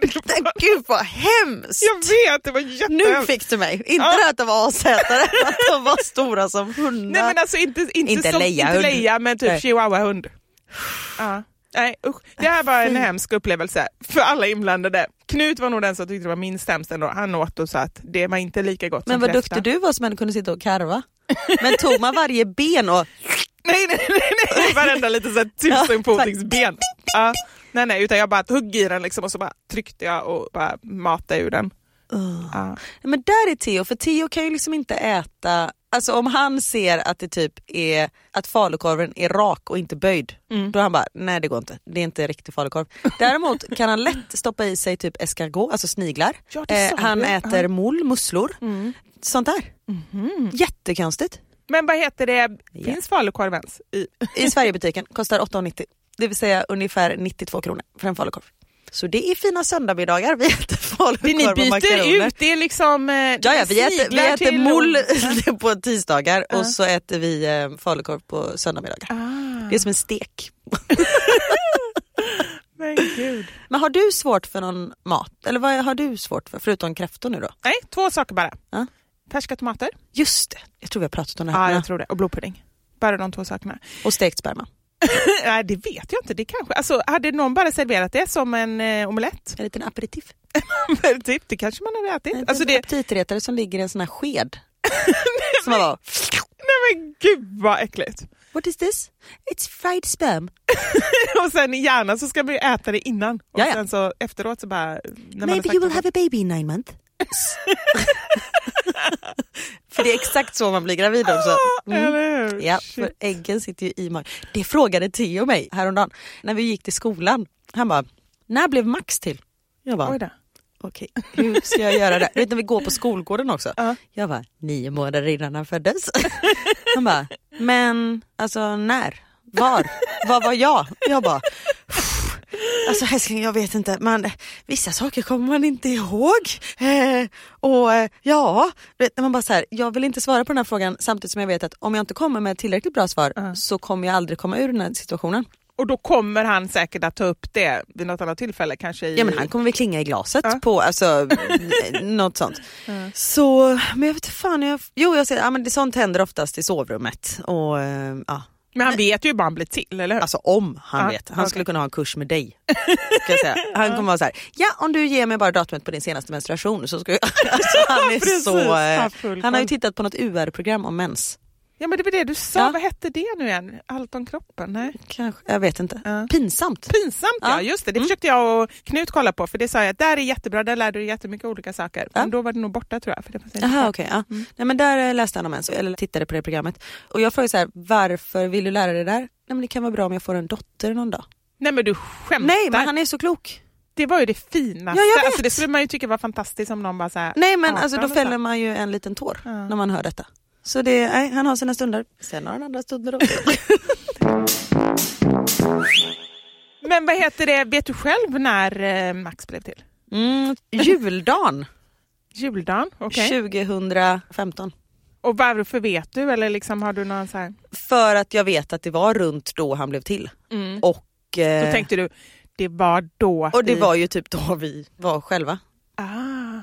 det var, Gud vad hemskt! jag vet, det var jättehemskt. Nu fick du mig. Inte Ja. det att de var asätare, *laughs* att de var stora som hundar. Nej men alltså inte, inte, Inte som, leja-hund. inte leja men typ chihuahua-hund. Ja. Nej usch, det här var en hemsk upplevelse för alla inblandade. Knut var nog den som tyckte det var minst hemskt ändå. Han åt och sa att det var inte lika gott men som vad kräfta. duktig du var som ändå kunde sitta och karva. Men tog man varje ben och... Nej nej nej, nej. *laughs* varenda lite såhär tusenfotingsben. Ja. Nej nej, utan jag bara tog i den liksom och så bara tryckte jag och bara matade ur den. Ja. Men där är Theo, för Theo kan ju liksom inte äta, alltså om han ser att det typ är att falukorven är rak och inte böjd, Mm. då är han bara, nej det går inte, det är inte riktig falukorv. *laughs* Däremot kan han lätt stoppa i sig typ escargot, alltså sniglar. Ja, Eh, han äter Ja. mol, musslor, sånt där. Mhm. Jättekonstigt. Men vad heter det, Ja. finns falukorv ens? I... I *laughs* Sverigebutiken kostar 8,90. Det vill säga ungefär 92 kronor för en falukorv. Så det är fina söndagsmiddagar, vi äter falukorv Det ni och byter makaroner. ut, det är liksom... eh, Ja, ja, vi äter, vi äter och- *laughs* på tisdagar Ja. och så äter vi eh, falukorv på söndagsmiddagar. Ah, Det är som en stek. *laughs* men gud. Men har du svårt för någon mat? Eller vad har du svårt för? Förutom kräftor nu då? Nej, två saker bara. Ja. Färska tomater, Just det, jag tror vi har pratat om det ja, här. jag tror det. och blodpudding. Bara de två sakerna. Och stekt sperma. *laughs* Nej, det vet jag inte. Det kanske, alltså, hade någon bara serverat det som en eh, omelett? En liten aperitif. *laughs* typ, det kanske man hade ätit. En Alltså det, aptitretare som ligger i en sån här sked. *laughs* som man bara, nej men gud vad äckligt. what is this? It's fried sperm. och sen gärna så ska man ju äta det innan. Och Jaja. sen så efteråt så bara... Maybe you will have a baby in nine months. *laughs* för det är exakt så man blir gravid också. Mm. Eller hur? Ja, för äggen sitter ju i magen. Det frågade Theo mig häromdagen när vi gick till skolan. Han bara, när blev Max till? Jag bara, okej, hur ska jag göra det? Du vet när vi går på skolgården också. Ja. Jag bara, nio månader innan han föddes. Han bara, men alltså när? Var? Vad var jag? Jag bara, Alltså älskling jag vet inte, man, vissa saker kommer man inte ihåg. Eh, och eh, ja, vet, när man bara så här, jag vill inte svara på den här frågan samtidigt som jag vet att om jag inte kommer med tillräckligt bra svar så kommer jag aldrig komma ur den här situationen. Och då kommer han säkert att ta upp det vid något annat tillfälle kanske i... Ja men han kommer väl klinga i glaset Ja. på alltså, något sånt. Så, men jag vet inte fan, jag, jo jag ser, ja, men det, sånt händer oftast i sovrummet. Och, eh, ja. Men han vet ju hur barn blir till, eller hur? Alltså om han Ja, vet. Han okej. skulle kunna ha en kurs med dig. Ska jag säga. Han kommer vara så här, ja om du ger mig bara datumet på din senaste menstruation så ska jag... *laughs* Alltså, han är så... eh, Han har ju tittat på något UR-program om mens. Ja men det var det du sa, Ja. vad hette det nu igen? Allt om kroppen? Nej. Kanske, jag vet inte. Ja. Pinsamt. Pinsamt ja, Ja. just det. Det Mm. försökte jag och Knut kolla på för det sa jag att där är jättebra, där lär du dig jättemycket olika saker. Men då var det nog borta tror jag. För det kvar. okej. ja. Nej men där eh, läste han om mens, eller tittade på det programmet. Och jag frågade så här, varför vill du lära dig det där? Nej men det kan vara bra om jag får en dotter någon dag. Nej men du skämtar. Nej men han är så klok. Det var ju det finaste. Ja. Alltså, det skulle man ju tycka var fantastiskt om någon bara så här, Nej men 18 alltså då fäller man ju en liten tår Ja. när man hör detta. Så det, nej, han har sina stunder. Sen har han andra stunder också. *laughs* Men vad heter det, vet du själv när eh, Max blev till? Mm, juldagen *laughs* Juldagen? Okej. 2015. Och varför vet du? Eller liksom har du någon så här... För att jag vet att det var runt då han blev till. Mm. Och, Då eh, tänkte du, det var då och det vi- var ju typ då vi var själva.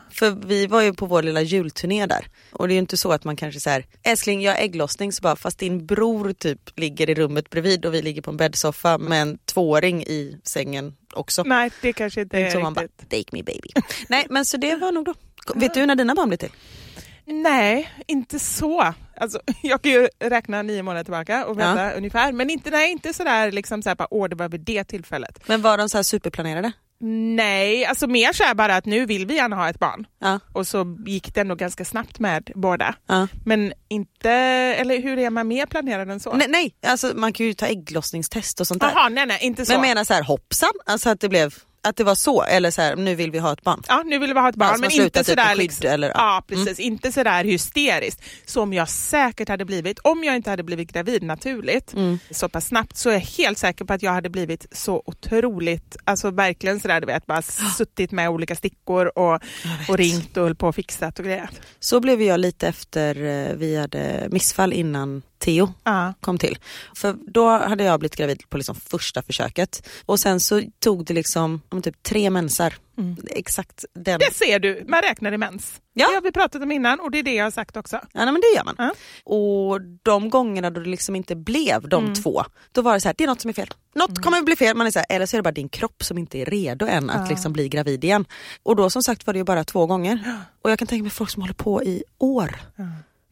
För vi var ju på vår lilla julturné där. Och det är ju inte så att man kanske säger älskling jag har ägglossning så bara fast din bror typ ligger i rummet bredvid och vi ligger på en bäddsoffa med en tvååring i sängen också. Nej, det kanske inte är inte så man bara riktigt. take me baby. Nej men så det var nog då. Vet du när dina barn blev till? Nej, inte så. Alltså, *laughs* jag kan ju räkna nio månader tillbaka och veta ungefär, men inte, nej, inte sådär liksom såhär, åh det var vid det tillfället. Men var de så här superplanerade? Nej, alltså mer så här bara att nu vill vi gärna ha ett barn. Ja. Och så gick det ändå ganska snabbt med båda. ja. Men inte, eller hur är man mer planerad än så? Nej, nej, alltså man kan ju ta ägglossningstest och sånt där. Jaha, nej nej, inte så. Men jag menar så här hoppsan, alltså att det blev att det var så eller så här nu vill vi ha ett barn. Ja, nu vill vi ha ett barn, Ja, som men inte sådär, skydd liksom, eller- ja, precis, inte sådär hysteriskt som jag säkert hade blivit om jag inte hade blivit gravid naturligt. Mm. så pass snabbt så är jag helt säker på att jag hade blivit så otroligt, alltså verkligen sådär du vet, bara suttit med olika stickor och, och ringt och höll på och fixat och grejat. Så blev jag lite efter eh, vi hade missfall innan Theo Ja. kom till. För då hade jag blivit gravid på liksom första försöket och sen så tog det liksom om typ tre mensar. Exakt den. Det ser du, man räknar i mens. Ja. Det har vi pratat om innan och det är det jag har sagt också. Ja nej, men det gör man. Ja. Och de gångerna då det liksom inte blev de Mm. två, då var det så här, det är något som är fel. Något kommer bli fel, man är så här, eller så är det bara din kropp som inte är redo än att liksom bli gravid igen. Och då som sagt var det ju bara två gånger. Och jag kan tänka mig folk som håller på i år.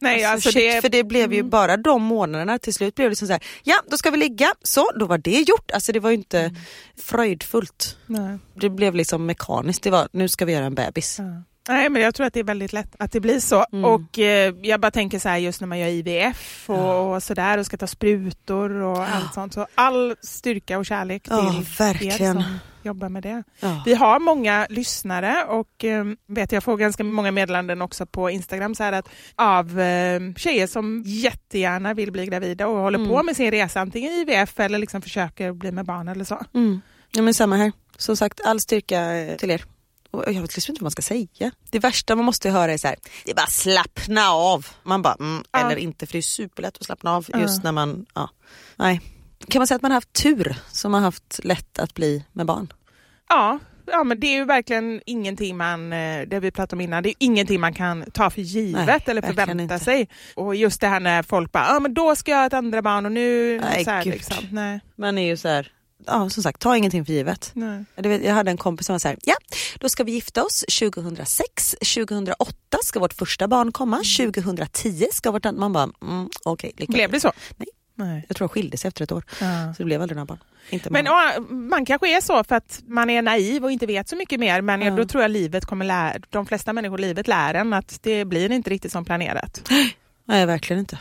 Nej, Alltså, alltså, shit, det, Mm. För det blev ju bara de månaderna, till slut blev det som så här, ja då ska vi ligga, så då var det gjort. Alltså det var ju inte Mm. fröjdfullt. nej. Det blev liksom mekaniskt, det var nu ska vi göra en bebis. Ja. Nej, men jag tror att det är väldigt lätt att det blir så. Mm. Och eh, jag bara tänker så här just när man gör IVF och, och sådär och ska ta sprutor och allt sånt. Så all styrka och kärlek till Ja, er verkligen. som jobbar med det. Ja. Vi har många lyssnare och eh, vet jag får ganska många meddelanden också på Instagram så här att av eh, tjejer som jättegärna vill bli gravida och håller på med sin resa antingen IVF eller liksom försöker bli med barn eller så. Mm. Ja men samma här. Som sagt, all styrka eh, till er. Och jag vet liksom inte vad man ska säga. Det värsta man måste höra är så här, det är bara slappna av. Man bara, mm, Ja. eller inte för det är superlätt att slappna av Ja. just när man, ja. Nej. Kan man säga att man har haft tur som har haft lätt att bli med barn? Ja, ja, men det är ju verkligen ingenting man, eh, det vi pratade om innan, det är ingenting man kan ta för givet Nej, eller förvänta inte. sig. Och just det här när folk bara, ja men då ska jag ha ett andra barn och nu, Nej, så här, liksom. Nej, Man är ju så här, ja som sagt, ta ingenting för givet. nej. Jag hade en kompis som var så här, ja då ska vi gifta oss 2006, 2008 ska vårt första barn komma, 2010 ska vårt andra, man bara, mm, okej, lycka Blev det så? Nej. Nej. Jag tror jag skilde sig efter ett år, Ja. så det blev aldrig några barn. Inte Men ja, man kanske är så för att man är naiv och inte vet så mycket mer men Ja. då tror jag livet kommer lära, de flesta människor livet lär en att det blir inte riktigt som planerat. Nej verkligen inte.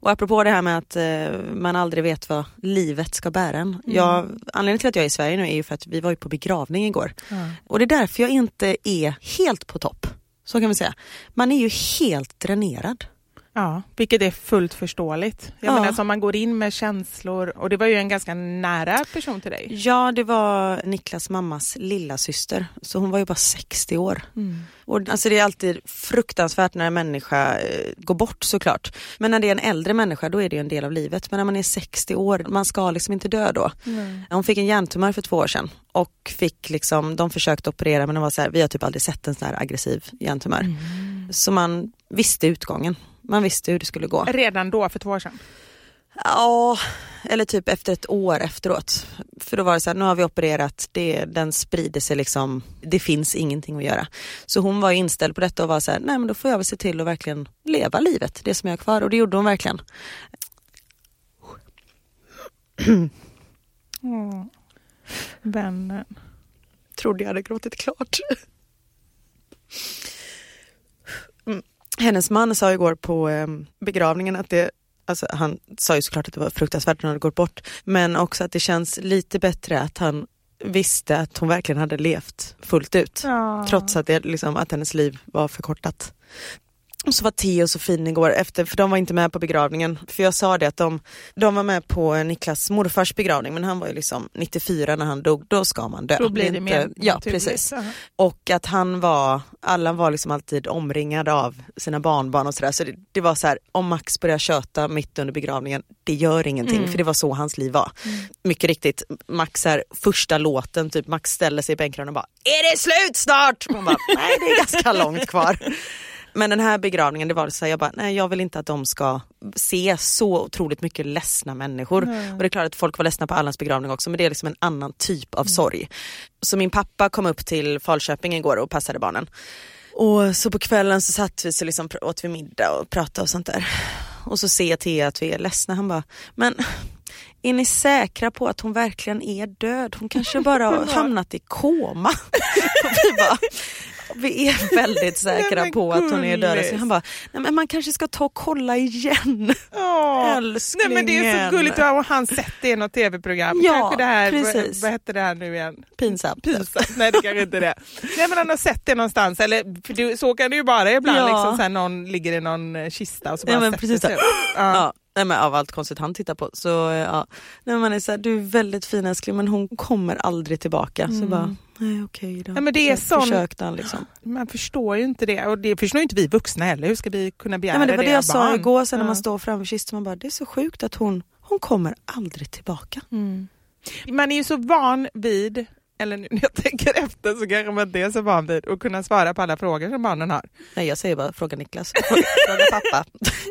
Och apropå det här med att eh, man aldrig vet vad livet ska bära en. Jag, anledningen till att jag är i Sverige nu är ju för att vi var ju på begravning igår. Och det är därför jag inte är helt på topp. Så kan vi säga. Man är ju helt dränerad. Ja, vilket är fullt förståeligt. Jag Ja. menar, som man går in med känslor och det var ju en ganska nära person till dig. Ja, det var Niklas mammas lilla syster. Så hon var ju bara 60 år. Och alltså det är alltid fruktansvärt när en människa eh, går bort såklart. Men när det är en äldre människa då är det en del av livet. Men när man är 60 år, man ska liksom inte dö då. Hon fick en hjärntumör för två år sedan och fick liksom, de försökte operera men de var så här, vi har typ aldrig sett en sån här aggressiv hjärntumör. Så man visste utgången. Man visste hur det skulle gå. Redan då, för två år sedan. Ja, eller typ efter ett år efteråt. För då var det så här, nu har vi opererat, det, den sprider sig liksom, det finns ingenting att göra. Så hon var inställd på detta och var så här, nej men då får jag väl se till att verkligen leva livet, det som jag har kvar. Och det gjorde hon verkligen. Åh, vännen. Trodde jag hade gråtit klart. Hennes man sa igår på eh, begravningen att det Alltså han sa ju såklart att det var fruktansvärt när hon hade gått bort. Men också att det känns lite bättre att han visste att hon verkligen hade levt fullt ut. Ja. Trots att, det, liksom, att hennes liv var förkortat. Och så var Theo så fin igår efter, för de var inte med på begravningen. För jag sa det att de, de var med på Niklas morfars begravning men han var ju liksom 94 när han dog, då ska man dö. Då blir det är mer Ja precis. Ja. Och att han var, alla var liksom alltid omringade av sina barnbarn och sådär. Så det, det var så här, om Max börjar köta mitt under begravningen, det gör ingenting Mm. för det var så hans liv var. Mycket riktigt, Max är första låten, typ Max ställer sig i bänkraden och bara Är det slut snart? Man bara, nej det är ganska långt kvar. Men den här begravningen, det var så här, jag bara, nej jag vill inte att de ska se så otroligt mycket ledsna människor. Och det är klart att folk var ledsna på Allans begravning också men det är liksom en annan typ av sorg. Så min pappa kom upp till Falköping igår och passade barnen. Och så på kvällen så satt vi så liksom åt vi middag och pratade och sånt där. Och så ser Thea att vi är ledsna. Han bara, men är ni säkra på att hon verkligen är död? Hon kanske bara *laughs* har hamnat i koma. *laughs* och vi bara, vi är väldigt säkra på att hon är död. Så han bara, nej men man kanske ska ta och kolla igen. Åh, Nej Älsklingen. men det är så gulligt, har han sett det i något tv-program? Ja, kanske det här, precis. Vad, hette det här nu igen? Pinsamt. Pinsamt. Nej det kanske inte är det. Nej men han har sett det någonstans, eller för du, så kan det ju vara ibland, Ja. liksom, så här, någon ligger i någon eh, kista och så bara Ja, men precis upp. Ja. Nej, men av allt konstigt han tittar på. Så ja, nej, man är så här, du är väldigt fin älskling men hon kommer aldrig tillbaka. Så bara, nej okej då. Nej, men det är Försök- sån- Försökte han liksom. *gasps* Man förstår ju inte det och det förstår ju inte vi vuxna heller. Hur ska vi kunna begära Nej, men det var det jag av sa barn? igår sen när Ja. man står framför kistan. Man bara, det är så sjukt att hon, hon kommer aldrig tillbaka. Man är ju så van vid, eller nu när jag *laughs* tänker efter så kanske man inte är så van vid att kunna svara på alla frågor som barnen har. Nej jag säger bara, fråga Niklas. *laughs* fråga pappa.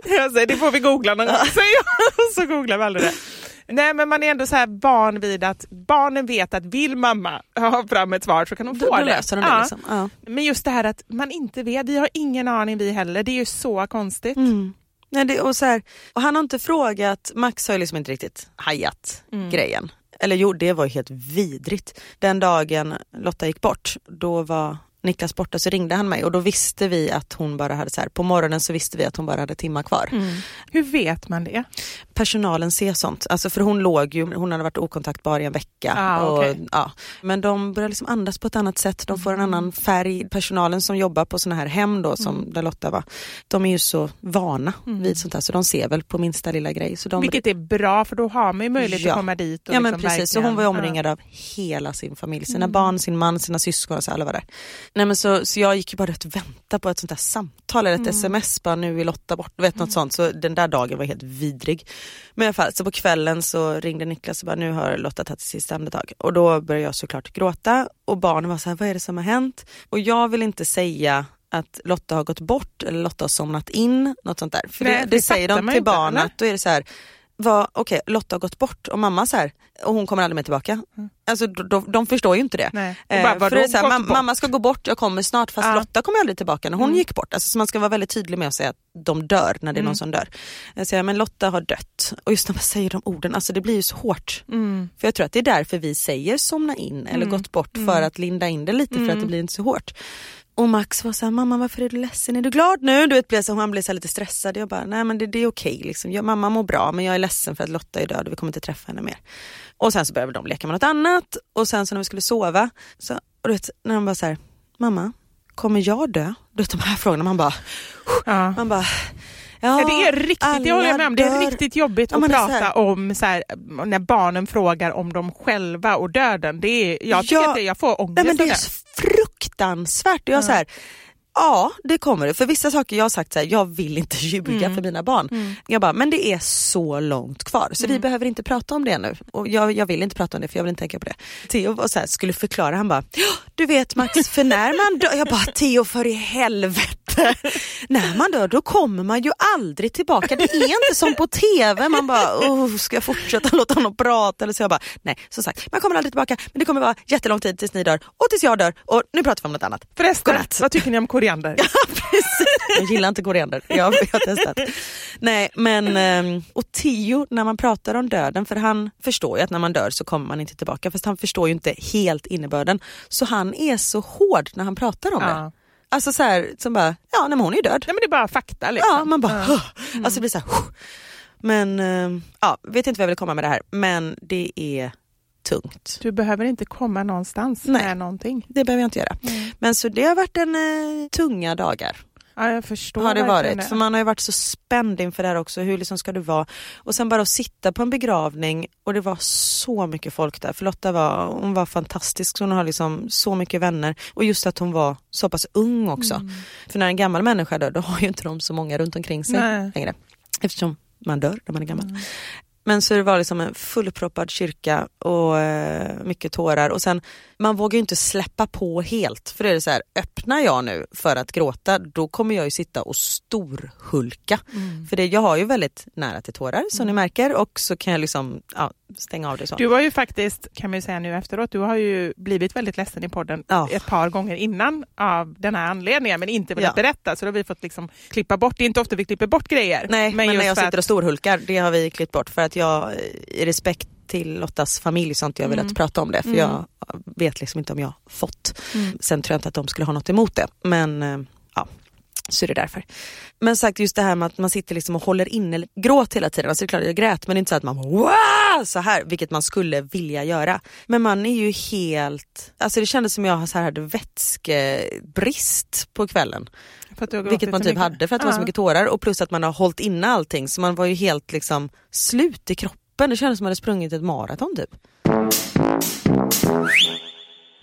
Jag säger, det får vi googla någon gång, *laughs* säger jag. Så googlar vi aldrig det. Nej men man är ändå så här van vid att barnen vet att vill mamma ha fram ett svar så kan de Då, få då det. löser de det Ja. liksom. Ja. Men just det här att man inte vet, vi har ingen aning vi heller, det är ju så konstigt. Mm. Nej, det, och, så här, och han har inte frågat, Max har ju liksom inte riktigt hajat Mm. grejen. Eller jo, det var ju helt vidrigt. Den dagen Lotta gick bort, då var Niklas borta så ringde han mig och då visste vi att hon bara hade så här, på morgonen så visste vi att hon bara hade timmar kvar. Hur vet man det? Personalen ser sånt, alltså för hon låg ju, hon hade varit okontaktbar i en vecka. Ah, och, okej. ja. Men de börjar liksom andas på ett annat sätt, de får en annan färg. Personalen som jobbar på såna här hem då, som där Lotta var, de är ju så vana vid sånt här så de ser väl på minsta lilla grej. Så de Vilket är bra för då har man ju möjlighet Ja. att komma dit. Och Ja men liksom precis, så verkligen- hon var omringad av hela sin familj, sina Mm. barn, sin man, sina syskon och så alla var där. Nej men så, så jag gick ju bara att vänta på ett sånt där samtal eller ett Mm. sms, bara nu är Lotta bort, vet något sånt. Så den där dagen var helt vidrig. Men i alla fall, så på kvällen så ringde Niklas och bara nu har Lotta tagit sitt sista andetag. Och då började jag såklart gråta och barnen var så här, vad är det som har hänt? Och jag vill inte säga att Lotta har gått bort eller Lotta har somnat in, något sånt där. För Nej, det, det det säger de till barnet, då är det så här, vad, okej Lotta har gått bort och mamma så här, och hon kommer aldrig mer tillbaka. Alltså de, de, förstår ju inte det. Eh, bara, för det är så här, gått mam- bort? mamma ska gå bort, jag kommer snart fast Ja. Lotta kommer aldrig tillbaka när hon Mm. gick bort. Alltså, så man ska vara väldigt tydlig med att säga att de dör när det är Mm. någon som dör. Jag säger men Lotta har dött och just när man säger de orden, alltså det blir ju så hårt. Mm. För jag tror att det är därför vi säger somna in eller Mm. gått bort för Mm. att linda in det lite för att Mm. det blir inte så hårt. Och Max var så här, mamma varför är du ledsen? Är du glad nu? Du vet, blev så, han blev så lite stressad. Jag bara, nej men det, det är okej liksom. Jag, mamma mår bra men jag är ledsen för att Lotta är död och vi kommer inte träffa henne mer. Och sen så började de leka med något annat och sen så när vi skulle sova, så, och du vet, när de bara så här, mamma, kommer jag dö? Du vet de här frågorna, man bara, Ja. man bara Ja, det är riktigt, det håller jag med om, det är riktigt jobbigt Ja, att är så prata här- om så här, när barnen frågar om dem själva och döden. Det är, jag tycker Ja, att det, jag får ångest Nej, men det är fruktansvärt. Och jag så här, ja det kommer det. För vissa saker jag har sagt så här, jag vill inte *laughs* ljuga Mm. för mina barn. Jag bara, men det är så långt kvar så Mm. vi behöver inte prata om det nu. Och jag, jag vill inte prata om det för jag vill inte tänka på det. Theo var så här, skulle förklara, han bara, "Ja, du vet Max, för när man dör, jag bara Theo för i helvete. *laughs* när man dör då kommer man ju aldrig tillbaka. Det är inte som på TV, man bara, oh, ska jag fortsätta låta honom prata? Eller så jag bara, nej som sagt, man kommer aldrig tillbaka men det kommer vara jättelång tid tills ni dör och tills jag dör och nu pratar vi om något annat. Förresten, Godnatt. vad tycker ni om koriander? *laughs* Precis. Jag gillar inte koriander, jag, jag har testat. Nej men, ehm, och Tio när man pratar om döden, för han förstår ju att när man dör så kommer man inte tillbaka, fast han förstår ju inte helt innebörden. Så han är så hård när han pratar om det. Ja. Alltså så här, som bara, ja nej, men hon är ju död. Nej men det är bara fakta liksom. Ja, man bara, "Huh." alltså det blir så här. Men, ehm, ja, vet inte vad jag vill komma med det här, men det är tungt. Du behöver inte komma någonstans Nej. med någonting. Det behöver jag inte göra. Men så det har varit en eh, tunga dagar. Ja, jag förstår har det varit. För man har ju varit så spänd inför det här också. Hur liksom ska det vara? Och sen bara att sitta på en begravning och det var så mycket folk där. För Lotta var, hon var fantastisk. Hon har liksom så mycket vänner. Och just att hon var så pass ung också. Mm. För när en gammal människa dör då har ju inte de så många runt omkring sig Nej. längre. Eftersom man dör när man är gammal. Mm. Men så det var liksom en fullproppad kyrka och eh, mycket tårar och sen man vågar ju inte släppa på helt för det är så här, öppnar jag nu för att gråta då kommer jag ju sitta och storhulka. För det, jag har ju väldigt nära till tårar som ni märker och så kan jag liksom ja, stänga av det så. Du har ju faktiskt, kan man ju säga nu efteråt, du har ju blivit väldigt ledsen i podden Ja. ett par gånger innan av den här anledningen men inte velat Ja. berätta så då har vi fått liksom klippa bort, det är inte ofta vi klipper bort grejer. Nej men, när just jag sitter och storhulkar det har vi klippt bort för att jag i respekt till Lottas familj så har inte jag velat prata om det för jag vet liksom inte om jag fått. Sen tror jag inte att de skulle ha något emot det men eh, ja, så är det därför. Men sagt just det här med att man sitter liksom och håller inne gråt hela tiden. Alltså det är klart jag grät men inte så att man wow! så här, vilket man skulle vilja göra. Men man är ju helt, alltså det kändes som jag så här hade vätskebrist på kvällen. Vilket man typ hade för att det var så mycket tårar och plus att man har hållit inne allting så man var ju helt liksom slut i kroppen. Det kändes som att man hade sprungit ett maraton typ.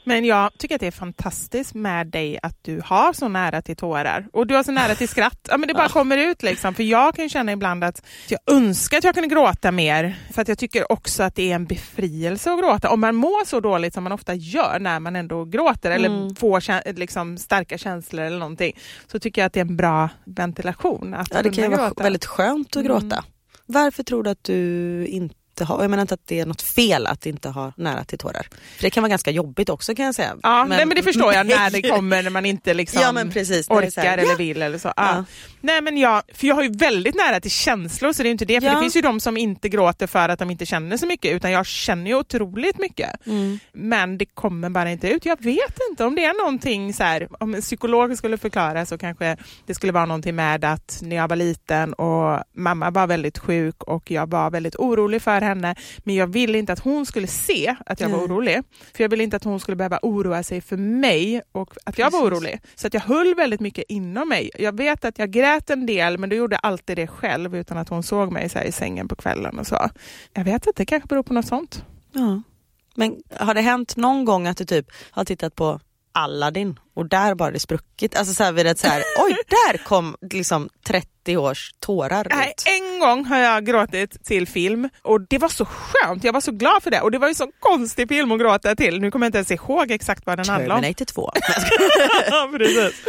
Men jag tycker att det är fantastiskt med dig att du har så nära till tårar och du har så nära till skratt. Ja, men det bara kommer ut liksom. För jag kan känna ibland att jag önskar att jag kunde gråta mer. För att jag tycker också att det är en befrielse att gråta. Om man mår så dåligt som man ofta gör när man ändå gråter eller Mm. får liksom, starka känslor eller någonting. Så tycker jag att det är en bra ventilation att Ja, det kan ju vara väldigt skönt att gråta. Varför tror du att du inte har, jag menar inte att det är något fel att inte ha nära till tårar. För det kan vara ganska jobbigt också kan jag säga. Ja, men, nej, men det förstår jag när det kommer när man inte liksom Ja, precis, orkar här, eller ja. vill eller så. Ja. Nej, men jag, för jag har ju väldigt nära till känslor så det är ju inte det. För det finns ju de som inte gråter för att de inte känner så mycket utan jag känner ju otroligt mycket. Mm. Men det kommer bara inte ut. Jag vet inte om det är någonting så här, om en psykolog skulle förklara så kanske det skulle vara någonting med att när jag var liten och mamma var väldigt sjuk och jag var väldigt orolig för henne men jag ville inte att hon skulle se att jag var orolig. För jag ville inte att hon skulle behöva oroa sig för mig och att jag var orolig. Så att jag höll väldigt mycket inom mig. Jag vet att jag grät en del men då gjorde jag alltid det själv utan att hon såg mig så i sängen på kvällen och så. Jag vet inte, det kanske beror på något sånt. Ja. Men har det hänt någon gång att du typ har tittat på Aladdin och där bara det spruckit? Alltså så här vid ett så här, oj där kom liksom 30 års tårar Nej, ut. en gång har jag gråtit till film och det var så skönt. Jag var så glad för det och det var ju så konstig film att gråta till. Nu kommer jag inte ens ihåg exakt vad den handlar om. Terminator 2. *laughs* Ja, precis.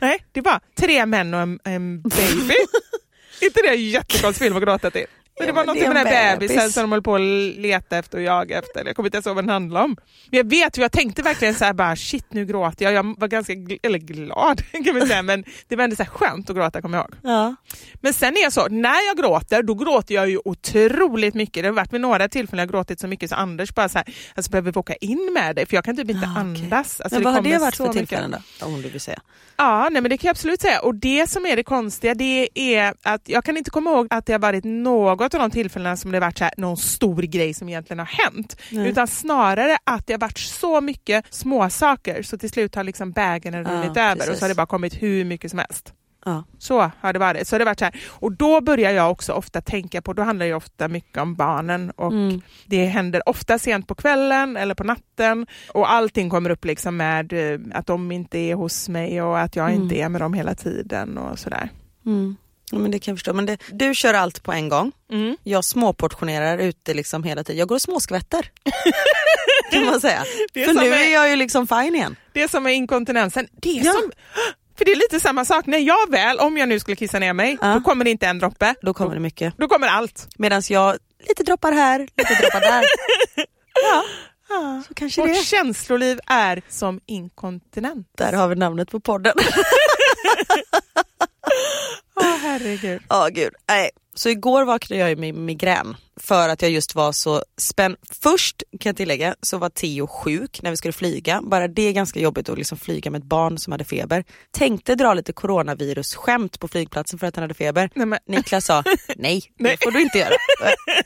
Nej, det var tre män och en, en baby. *laughs* inte det en jättekonstig film att gråta till? Men det var något med den en här bebis. bebisen som de höll på att leta efter och jaga efter. Jag kommer inte ens ihåg vad den handlade om. Men jag vet jag tänkte verkligen så här bara shit nu gråter jag. Jag var ganska gl- eller glad *laughs* kan man säga men det var ändå så här skönt att gråta kommer jag ihåg. Ja. Men sen är jag så, när jag gråter då gråter jag ju otroligt mycket. Det har varit vid några tillfällen jag gråtit så mycket så Anders bara så här, alltså behöver vi åka in med dig för jag kan typ inte Ah, okej. andas. Alltså, Men vad har det varit för mycket. tillfällen då? Om du vill säga. Ja, nej, men det kan jag absolut säga. Och det som är det konstiga det är att jag kan inte komma ihåg att det har varit något av de tillfällena som det varit så här, någon stor grej som egentligen har hänt. Nej. Utan snarare att det har varit så mycket små saker så till slut har liksom bägaren Ja, runnit över och precis. så har det bara kommit hur mycket som helst. Ja. Så har det varit. Så har det varit så här. Och då börjar jag också ofta tänka på, då handlar det ofta mycket om barnen och Mm. det händer ofta sent på kvällen eller på natten och allting kommer upp liksom med eh, att de inte är hos mig och att jag inte Mm. är med dem hela tiden och sådär. Mm. Ja, men det kan jag förstå. Men det, du kör allt på en gång. Mm. Jag småportionerar ute liksom hela tiden. Jag går och småskvätter. *laughs* kan man säga. *laughs* För nu är- är jag ju liksom fine igen. Det som är inkontinensen, det är Ja. som... *gasps* För det är lite samma sak, när jag väl, om jag nu skulle kissa ner mig, Ja. då kommer det inte en droppe. Då kommer det mycket. Då kommer allt. Medan jag, lite droppar här, lite droppar där. *laughs* Ja, så kanske Vårt det. känsloliv är som inkontinent. Där har vi namnet på podden. Åh herregud. Ja gud, nej. Så igår vaknade jag med migrän för att jag just var så spänd. Först kan jag tillägga så var Theo sjuk när vi skulle flyga. Bara det är ganska jobbigt att liksom flyga med ett barn som hade feber. Tänkte dra lite coronavirus-skämt på flygplatsen för att han hade feber. Nej, men, Niklas sa *laughs* nej, det får du inte göra. *laughs*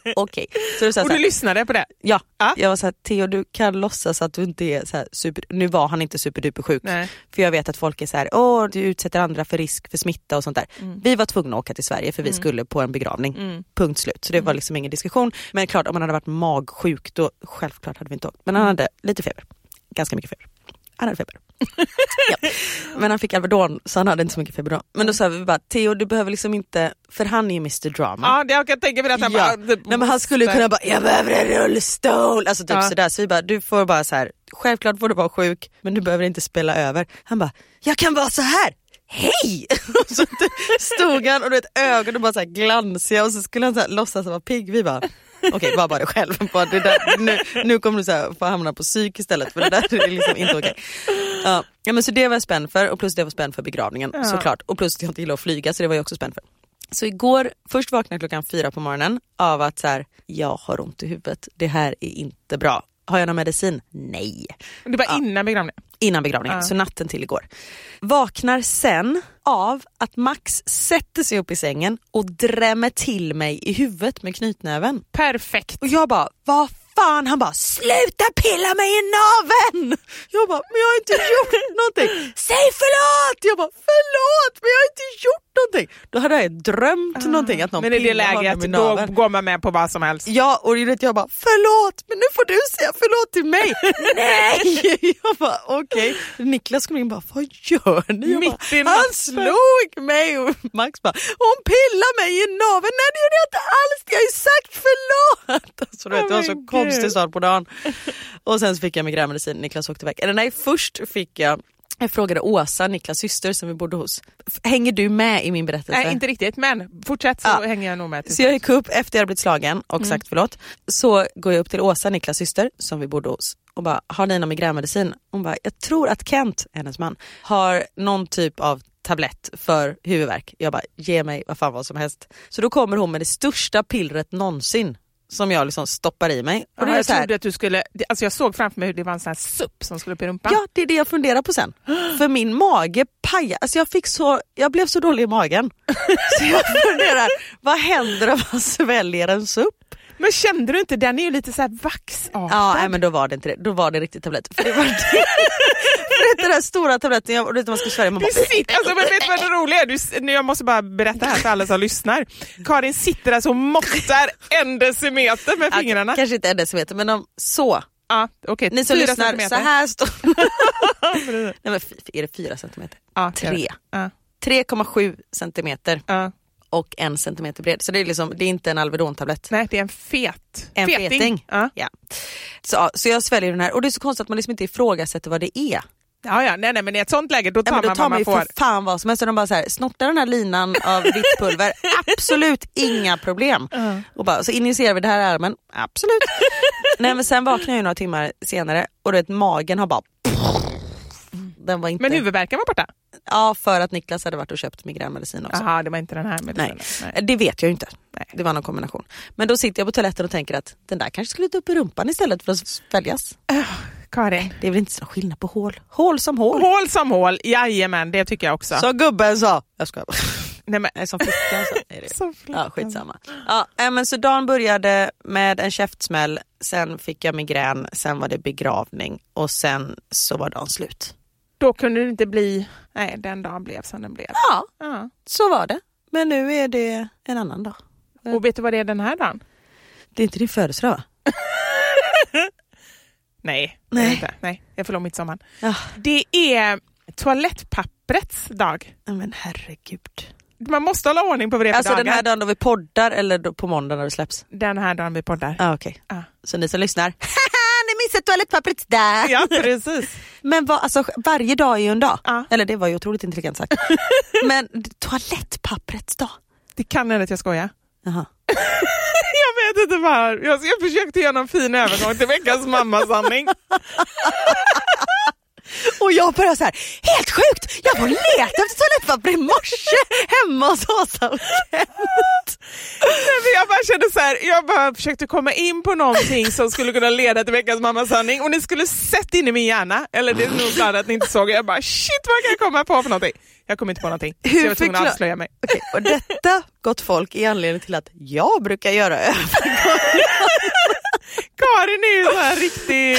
Eh, Okej, så sa och du lyssnade på det? ja, Ja. jag var så här, Theo du kan låtsas att du inte är så super, nu var han inte superduper sjuk. Nej. För jag vet att folk är så här, åh du utsätter andra för risk för smitta och sånt där. Vi var tvungna att åka till Sverige för vi skulle på en begravning. Punkt slut. Så det var liksom ingen diskussion. Men klart om man hade varit magsjuk då självklart hade vi inte åkt. Men han hade lite feber. Ganska mycket feber. Han hade feber. *laughs* ja. Men han fick Alvedon så han hade inte så mycket feber då. Men då sa vi bara, Theo du behöver liksom inte, för han är ju Mr Drama. Ja, det jag kan tänka mig att han Ja. bara... Nej, men han skulle ju kunna bara, jag behöver en rullstol. Alltså typ Ja. sådär. Så vi bara, du får bara så här. självklart får du vara sjuk men du behöver inte spela över. Han bara, jag kan vara så här. Hej! Och *laughs* så stod han och du vet, ögonen bara så här glansiga och så skulle han så här, låtsas vara pigg. Vi bara, okej var bara dig själv. Bara, det där, nu, nu kommer du så här, få hamna på psyk istället för det där är liksom inte okej. Ja. ja men så det var jag spänd för och plus det var spänd för begravningen Ja. såklart. Och plus att jag inte gillar att flyga så det var jag också spänd för. Så igår, först vaknade jag klockan fyra på morgonen av att så här, jag har ont i huvudet, det här är inte bra. Har jag någon medicin? Nej. Det var Ja. innan begravningen. Innan begravningen, Ja. så natten till igår. Vaknar sen av att Max sätter sig upp i sängen och drämmer till mig i huvudet med knytnäven. Perfekt. Och jag bara, vad fan? Han bara, sluta pilla mig i naveln! Jag bara, men jag har inte gjort någonting. Säg förlåt! Jag bara, förlåt men jag har inte gjort någonting. Då hade jag drömt någonting att någon. Men i det läget, då går man med på vad som helst. Ja och jag bara förlåt men nu får du säga förlåt till mig. *laughs* Nej! Jag bara okej. Niklas kom in och bara vad gör ni? Bara, Han slog mig och Max bara hon pillar mig i naveln. Nej det gjorde jag inte alls. Jag har ju sagt förlåt. Alltså, du vet, Åh, det var så konstig på dagen. Och sen så fick jag migränmedicin. Niklas åkte iväg. Eller nej först fick jag jag frågade Åsa, Niklas syster som vi bodde hos. Hänger du med i min berättelse? Nej, inte riktigt, men fortsätt så Ja. hänger jag nog med. Så jag gick upp efter jag blivit slagen och Mm. sagt förlåt. Så går jag upp till Åsa, Niklas syster, som vi bodde hos och bara, har ni någon migränmedicin? Hon bara, jag tror att Kent, hennes man, har någon typ av tablett för huvudvärk. Jag bara, ge mig vad fan vad som helst. Så då kommer hon med det största pillret någonsin som jag liksom stoppar i mig. Och det jag så här, trodde att du skulle, alltså jag såg framför mig hur det var en sån här supp som skulle upp i rumpan. Ja, det är det jag funderar på sen. *gasps* För min mage pajade, alltså jag, fick så, jag blev så dålig i magen. *laughs* Så jag funderar, vad händer om man sväljer en supp? Men kände du inte, den är ju lite så här vaxartad. Ja, nej, men då var det inte det. Då var det riktigt tablett. För det var det. *laughs* För den där stora tabletten, jag, du vet, man ska svälja, man Du bara, sitter, alltså, men vet du vad det roliga är? Du, jag måste bara berätta här för alla som lyssnar. Karin sitter alltså och måttar en decimeter med fingrarna. Ja, kanske inte en decimeter men de, så. Ja, okay, Ni som fyra lyssnar, centimeter. så här står *laughs* Nej men är det fyra centimeter? Ja. Tre. Ja, 3,7 centimeter ja. Och en centimeter bred. Så det är, liksom, det är inte en Alvedon-tablett. Nej, det är en fet. En feting. Ja. Ja. Så, ja, så jag sväljer den här och det är så konstigt att man liksom inte ifrågasätter vad det är. Ja, ja, nej, nej, men i ett sånt läge då Ja, tar men då man tar vad man man ju får. för fan vad som helst. De bara så här, snortar den här linan av vitt pulver, *laughs* absolut inga problem. Och bara, så injicerar vi det här i armen, absolut. Nej men sen vaknar jag några timmar senare och du vet magen har bara... Den var inte... Men huvudvärken var borta? Ja för att Niklas hade varit och köpt migränmedicin också. Jaha, det var inte den här medicinen. Nej. Det vet jag ju inte. Nej. Det var någon kombination. Men då sitter jag på toaletten och tänker att den där kanske skulle ta upp i rumpan istället för att sväljas. Karin. Det är väl inte så skillnad på hål? Hål som hål. Hål som hål, jajamän det tycker jag också. Som gubben sa. Jag skojar bara. Nej, men, Nej, som flickan sa. *laughs* Är det. så Ja, skitsamma. Ja, äh, men så dagen började med en käftsmäll, sen fick jag migrän, sen var det begravning och sen så var dagen slut. Då kunde det inte bli, nej den dagen blev som den blev. Ja, Ja. så var det. Men nu är det en annan dag. Och vet du vad det är den här dagen? Det är inte din födelsedag va? *laughs* Nej, Nej. det inte. nej jag förlorar midsommar. Ja. Det är toalettpapprets dag. Ja, Men herregud. Man måste hålla ordning på vad det är för Alltså dagar. den här dagen då vi poddar eller på måndag när det släpps? den här dagen vi poddar. Ja okej. Ja. Så ni som lyssnar, *laughs* ni missade toalettpappret där! Ja, precis. *laughs* Men vad, alltså, varje dag är ju en dag. Ja. Eller det var ju otroligt intelligent sagt. *laughs* Men toalettpapprets dag? Det kan hända att jag skojar. Jaha. *laughs* Jag vet inte var. Jag, jag försökte göra någon fin övergång till veckans mammasanning. Och jag började så här, helt sjukt! Jag var letade efter toalettpapper i morse hemma hos Åsa och Kent. Nej, jag bara kände så här, jag bara försökte komma in på någonting som skulle kunna leda till veckans mammasanning och ni skulle sett in i min hjärna, eller det är nog glad att ni inte såg, jag bara shit vad kan jag komma på för någonting? Jag kom inte på någonting, så Hur jag var tvungen att avslöja mig. Okej, och detta, gott folk, är anledningen till att jag brukar göra övergångar. Karin är ju så här riktig,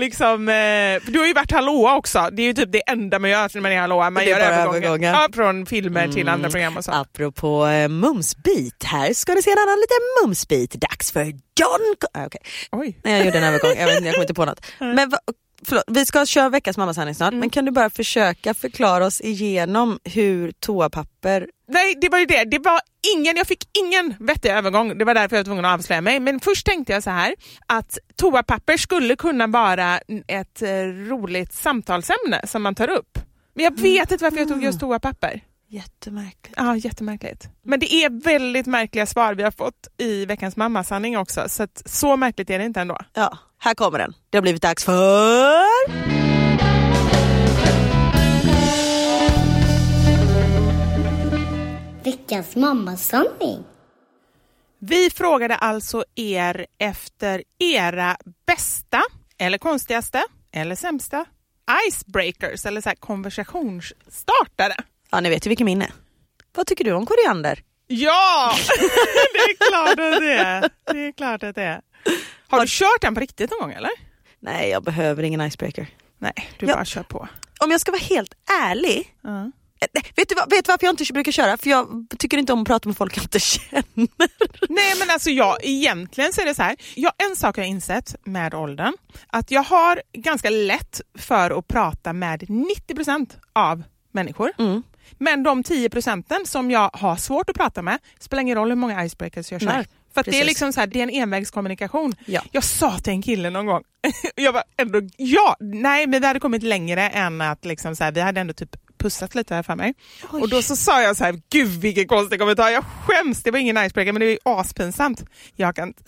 liksom, eh, du har ju varit hallåa också, det är ju typ det enda man gör när man är hallåa, man Det gör. Mm. Ja, från filmer till andra program och så. Apropå eh, mumsbit, här ska ni se en annan liten mumsbit. Dags för John... Ah, okej. Oj. Nej, jag gjorde en övergång, jag, vet, inte, jag kommer inte på något. *laughs* Men va, förlåt, vi ska köra veckans mammasanning snart, men kan du bara försöka förklara oss igenom hur toapapper... Nej, det var ju det. Det var ingen, jag fick ingen vettig övergång. Det var därför jag var tvungen att avslöja mig. Men först tänkte jag så här att toapapper skulle kunna vara ett eh, roligt samtalsämne som man tar upp. Men jag vet inte varför jag tog just toapapper. Jättemärkligt. Ja, jättemärkligt. Men det är väldigt märkliga svar vi har fått i veckans mammasanning också. Så att, så märkligt är det inte ändå. Ja, här kommer den. Det har blivit dags för... Veckans mammasanning. Vi frågade alltså er efter era bästa, eller konstigaste, eller sämsta icebreakers eller så här konversationsstartare. Ja, ni vet ju vilken min är. Vad tycker du om koriander? Ja! *laughs* det är klart att det är. Det är klart att det är. Har du kört den på riktigt någon gång eller? Nej, jag behöver ingen icebreaker. Nej, du Ja. bara kör på. Om jag ska vara helt ärlig, nej, vet du vad, vet du varför jag inte brukar köra? För jag tycker inte om att prata med folk jag inte *laughs* känner. Nej men alltså jag, egentligen så är det så här. Jag, en sak jag har insett med åldern, att jag har ganska lätt för att prata med 90% av människor. Mm. Men de 10 procenten som jag har svårt att prata med, spelar ingen roll hur många icebreakers jag kör. Nej, För det är liksom så här, det är en envägskommunikation. Ja. Jag sa till en kille någon gång, *laughs* jag var ändå, ja, nej men vi hade kommit längre än att liksom så här, vi hade ändå typ pussat lite här för mig. Oj. Och då så sa jag så här, gud vilken konstig kommentar, jag skäms, det var ingen icebreaker men det är ju aspinsamt. Jag kan, *laughs*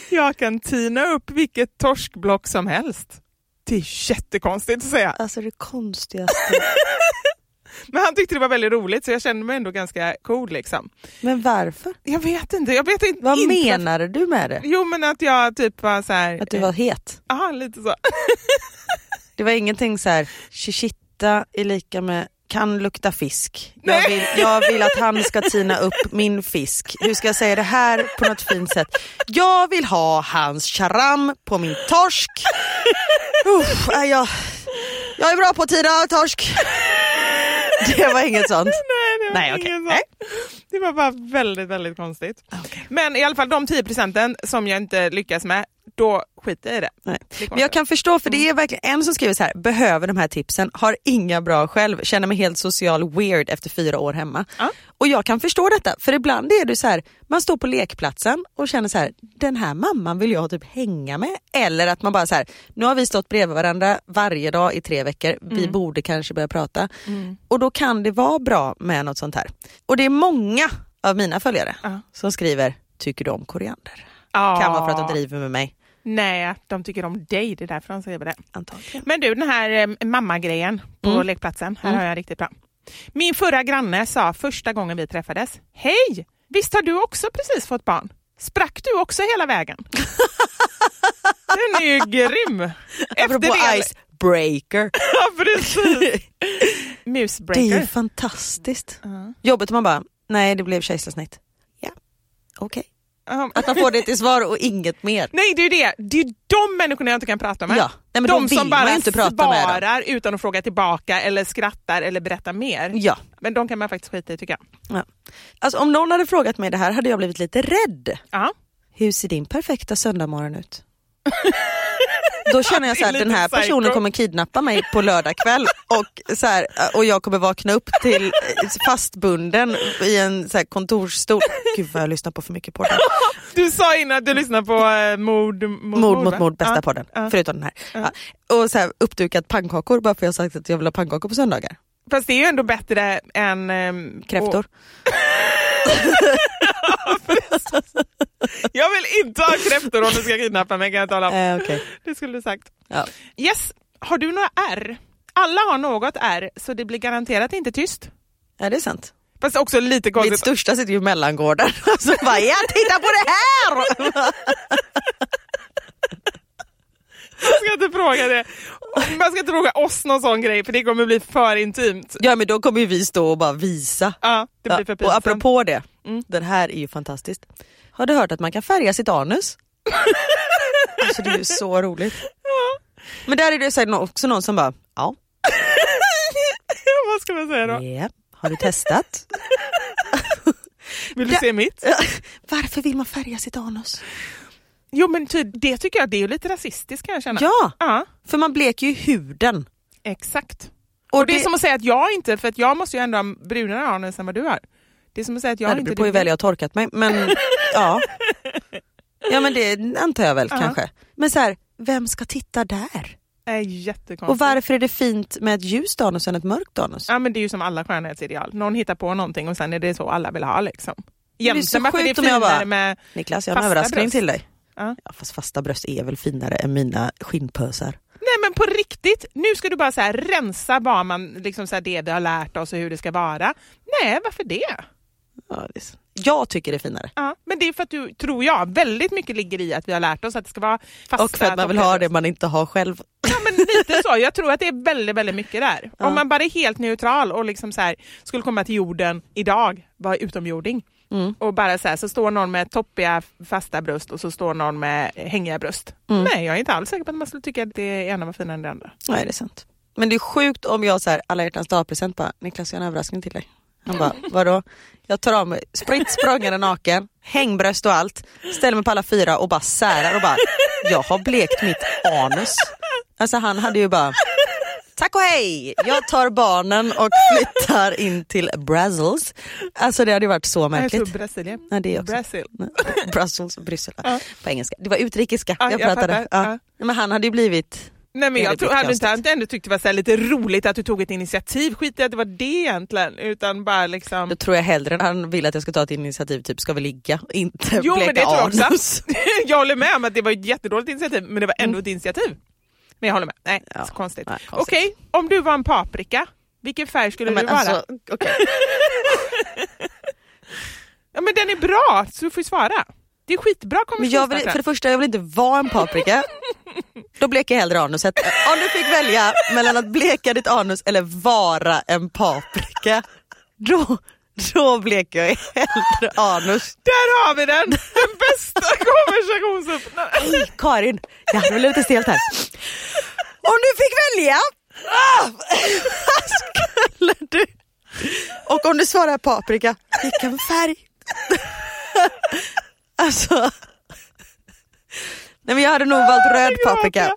*laughs* jag kan tina upp vilket torskblock som helst. Det är jättekonstigt att säga. Alltså det konstigaste. *laughs* Men han tyckte det var väldigt roligt så jag kände mig ändå ganska cool liksom. Men varför? Jag vet inte, jag vet inte. Vad inte menade du med det? Jo men att jag typ var så här. Att du var het? Ja, lite så. *laughs* Det var ingenting så här, chichitta är lika med kan lukta fisk. Jag vill, jag vill att han ska tina upp min fisk. Hur ska jag säga det här på något fint sätt? Jag vill ha hans charam på min torsk. Uff, nej, jag, jag är bra på att tina torsk. Det var inget sånt. *laughs* Nej, det var Nej, sån. Det var bara väldigt, väldigt konstigt. Men i alla fall de 10 procenten som jag inte lyckas med, då skiter jag i det. Nej. Men jag kan förstå, för Mm. det är verkligen en som skriver så här, behöver de här tipsen, har inga bra själv, känner mig helt social weird efter fyra år hemma. Ja. Och jag kan förstå detta, för ibland är det så här, man står på lekplatsen och känner så här, den här mamman vill jag typ hänga med. Eller att man bara så här, nu har vi stått bredvid varandra varje dag i tre veckor, Mm. vi borde kanske börja prata. Och då kan det vara bra med något sånt här. Och det är många av mina följare Ja. som skriver, tycker du om koriander? Ja. Kan vara för att de driver med mig, Nej, de tycker om dig, det är därför de säger det. antagligen. Men du, den här eh, mammagrejen på Mm. lekplatsen, här har jag riktigt bra. Min förra granne sa första gången vi träffades, Hej! Visst har du också precis fått barn? Sprack du också hela vägen? *laughs* Den är ju grym! Apropå det- icebreaker. *laughs* Ja, precis. Det är ju fantastiskt. Ja. Jobbet man bara, nej det blev kejsarsnitt. Ja, okej. Ja. Att man får det till svar och inget mer. Nej, det är ju det. Det är de människorna jag inte kan prata med. Ja, nej, men de som bara inte prata svarar utan att fråga tillbaka eller skrattar eller berättar mer. Ja. Men de kan man faktiskt skita i tycker jag. ja. Alltså om någon hade frågat mig det här hade jag blivit lite rädd. Ja. Hur ser din perfekta söndagmorgon ut? *laughs* Då känner jag så här, den här personen kommer kidnappa mig på lördag kväll och, så här, och jag kommer vakna upp till fastbunden i en så här kontorsstol. Gud vad jag lyssnar på för mycket poddar. Du sa innan att du lyssnar på eh, mord, mord, Mord mot va? mord, bästa ja. podden. ja. Förutom den här. Ja. Och så här, uppdukat pannkakor bara för jag har sagt att jag vill ha pannkakor på söndagar. Fast det är ju ändå bättre än... ehm, Kräftor. *laughs* Jag vill inte ha kräftor om du ska kidnappa mig kan jag tala om. Eh, okej. Det skulle du sagt. ja. Yes, har du några R? Alla har något R, så det blir garanterat inte tyst. ja, det är sant. Fast också lite Mitt konstigt. största sitter ju i mellangården. *laughs* Så bara, ja titta på det här! *laughs* Jag ska inte fråga det. *laughs* Man ska inte fråga oss någon sån grej för det kommer bli för intimt. Ja men då kommer ju vi stå och bara visa. Ja, det blir Ja, för och pinsamt. apropå det, Mm. den här är ju fantastiskt. Har du hört att man kan färga sitt anus? *laughs* alltså det är ju så roligt. Men där är det säkert också någon som bara, ja, *laughs* Vad ska man säga då? ja. har du testat? Vill du Ja. se mitt? Varför vill man färga sitt anus? Jo men ty, det tycker jag det är ju lite rasistiskt kan jag känna. Ja, Ja, för man bleker ju huden. exakt. Och, Och det är som att säga att jag inte, för att jag måste ju ändå ha brunare anus än vad du har. Det är som att säga att jag ja, det inte beror på hur väl jag har torkat mig. Men *laughs* ja. ja men det antar jag väl Ja. kanske. Men så här, vem ska titta där? är jättekonstigt. Och varför är det fint med ett ljust anus än ett mörkt anus? Ja men det är ju som alla skönhetsideal. Någon hittar på någonting och sen är det så alla vill ha liksom. Det så Egentligen varför det är finare bara- med... Niklas, jag har en överraskning bröst. till dig. Ja. Ja, fast fasta bröst är väl finare än mina skinnpösar. Nej men på riktigt, nu ska du bara så här rensa vad man, liksom så här det vi har lärt oss och hur det ska vara. Nej, varför det? Ja, det är. Jag tycker det är finare. Ja, men det är för att du, tror jag, väldigt mycket ligger i att vi har lärt oss att det ska vara fasta Och för att man vill ha det man inte har själv. Ja men lite så, jag tror att det är väldigt, väldigt mycket där. Ja. Om man bara är helt neutral och liksom så här, skulle komma till jorden idag, vara utomjording. Mm. Och bara så här, så står någon med toppiga fasta bröst och så står någon med hängiga bröst. Mm. Nej, jag är inte alls säker på att man skulle tycka att det ena var finare än det andra. Nej det är sant. Men det är sjukt om jag så här, alla hjärtans dag-present bara, Niklas jag har en överraskning till dig. Han bara, *laughs* vadå? Jag tar av mig spritt språngande naken, hängbröst och allt, ställer mig på alla fyra och bara särar och bara, jag har blekt mitt anus. Alltså han hade ju bara, tack och hej, jag tar barnen och *laughs* flyttar in till Brazils. Alltså det hade varit så Jag tror märkligt. Brasilien. Nej, det är också. Brasil. *laughs* Brussels, Bryssel Ja. på engelska. Det var utrikiska Ja, jag jag pratade. Ja. Ja. Men han hade ju blivit, Nej men jag tror, hade inte, hade ändå tyckt det var så lite roligt att du tog ett initiativ. Skit i att det var det egentligen. Utan bara liksom... då tror jag hellre han vill att jag ska ta ett initiativ, typ ska vi ligga, *laughs* inte Jo, men bleka det tror jag också. anus. jag håller med om att det var ett jättedåligt initiativ, men det var ändå ett initiativ. Men jag håller med. Nej, Ja. så konstigt. Nej, konstigt. Okej, om du var en paprika, vilken färg skulle Men du vara? alltså, okej. *laughs* Ja, men den är bra, så du får ju svara. Det är skitbra vill, för det första, jag vill inte vara en paprika. Då bleker jag hellre anuset. Om du fick välja mellan att bleka ditt anus eller vara en paprika, då, *laughs* då bleker jag hellre anus. Där har vi den! Den bästa *laughs* konversationsöppnaren. Hej Karin, ja, det blev lite stelt här. Om du fick välja, ah, skulle du? Och om du svarar paprika, Vilken färg! alltså. Nej men jag hade nog valt röd paprika.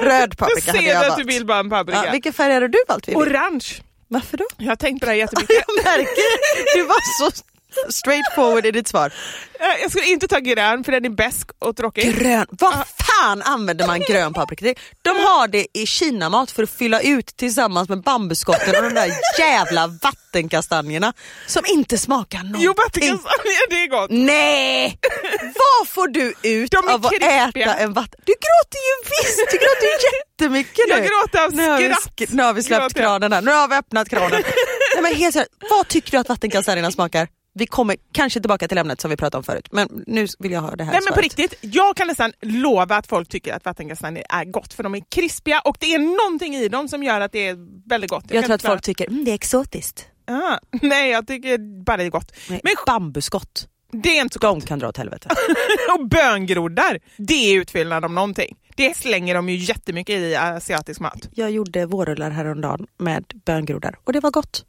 Röd paprika Jag hade jag ser att valt. du vill bara en paprika. Ja, vilken färg hade du valt Vivi? Orange. Varför då? Jag har tänkt på det här jättemycket. *laughs* Jag märker, du var så straightforward i ditt svar. Eh, Jag skulle inte ta grön för den är besk och tråkig. Grön, vad fan använder man grön paprika till? De har det i kinamat för att fylla ut tillsammans med bambuskotten och de där jävla vattenkastanjerna som inte smakar någonting. Jo, vattenkastanjer, det är gott. Nej! Vad får du ut är av att äta en vatten... Du gråter ju visst, du gråter ju jättemycket nu. Jag gråter av nu har, vi, skratt. nu har vi släppt kranen här, nu har vi öppnat kranen. Nej, men helt seriöst, vad tycker du att vattenkastanjerna smakar? Vi kommer kanske tillbaka till ämnet som vi pratade om förut, men nu vill jag ha det här Nej men på riktigt, jag kan nästan lova att folk tycker att vattenkastanjer är gott för de är krispiga och det är någonting i dem som gör att det är väldigt gott. Jag kan tror att folk tycker mm, det är exotiskt. Ah, *laughs* nej, jag tycker bara det är gott. Nej, Men bambuskott, det är inte så gott. de kan dra åt helvete. *laughs* Och böngroddar, det är utfyllnad om någonting. Det slänger de ju jättemycket i asiatisk mat. Jag gjorde vårrullar häromdagen med böngroddar och det var gott.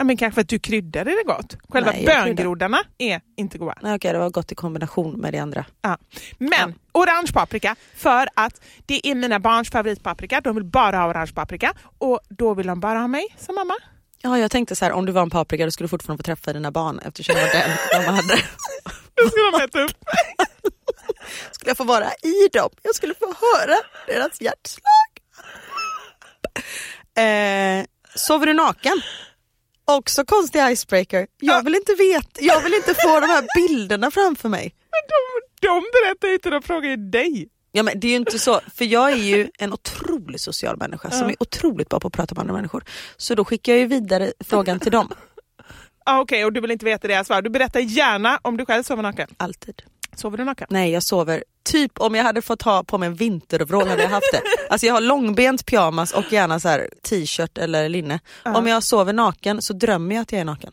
Ja, men kanske att du kryddade det gott. Själva Nej, böngroddarna är inte goda. Nej, okej, det var gott i kombination med det andra. Ja. Men orange paprika, för att det är mina barns favoritpaprika. De vill bara ha orange paprika och då vill de bara ha mig som mamma. Ja, jag tänkte så här, om du var en paprika då skulle du fortfarande få träffa dina barn eftersom det var den de hade. *laughs* Då ska de äta upp. *laughs* Skulle jag få vara i dem, jag skulle få höra deras hjärtslag. Eh, sover du naken? Också konstig icebreaker. Jag vill inte veta, jag vill inte få de här bilderna framför mig. De, de berättar ju inte, de frågar ju dig. Ja, men det är ju inte så, för jag är ju en otroligt social människa som är otroligt bra på att prata med andra människor. Så då skickar jag ju vidare frågan till dem. *laughs* Ah, Okej, och du vill inte veta deras svar. Du berättar gärna om du själv sover naken. Alltid. Sover du naken? Nej jag sover, typ om jag hade fått ha på mig en vinteroverall hade jag haft det. Alltså jag har långbent pyjamas och gärna så t-shirt eller linne. Om jag sover naken så drömmer jag att jag är naken.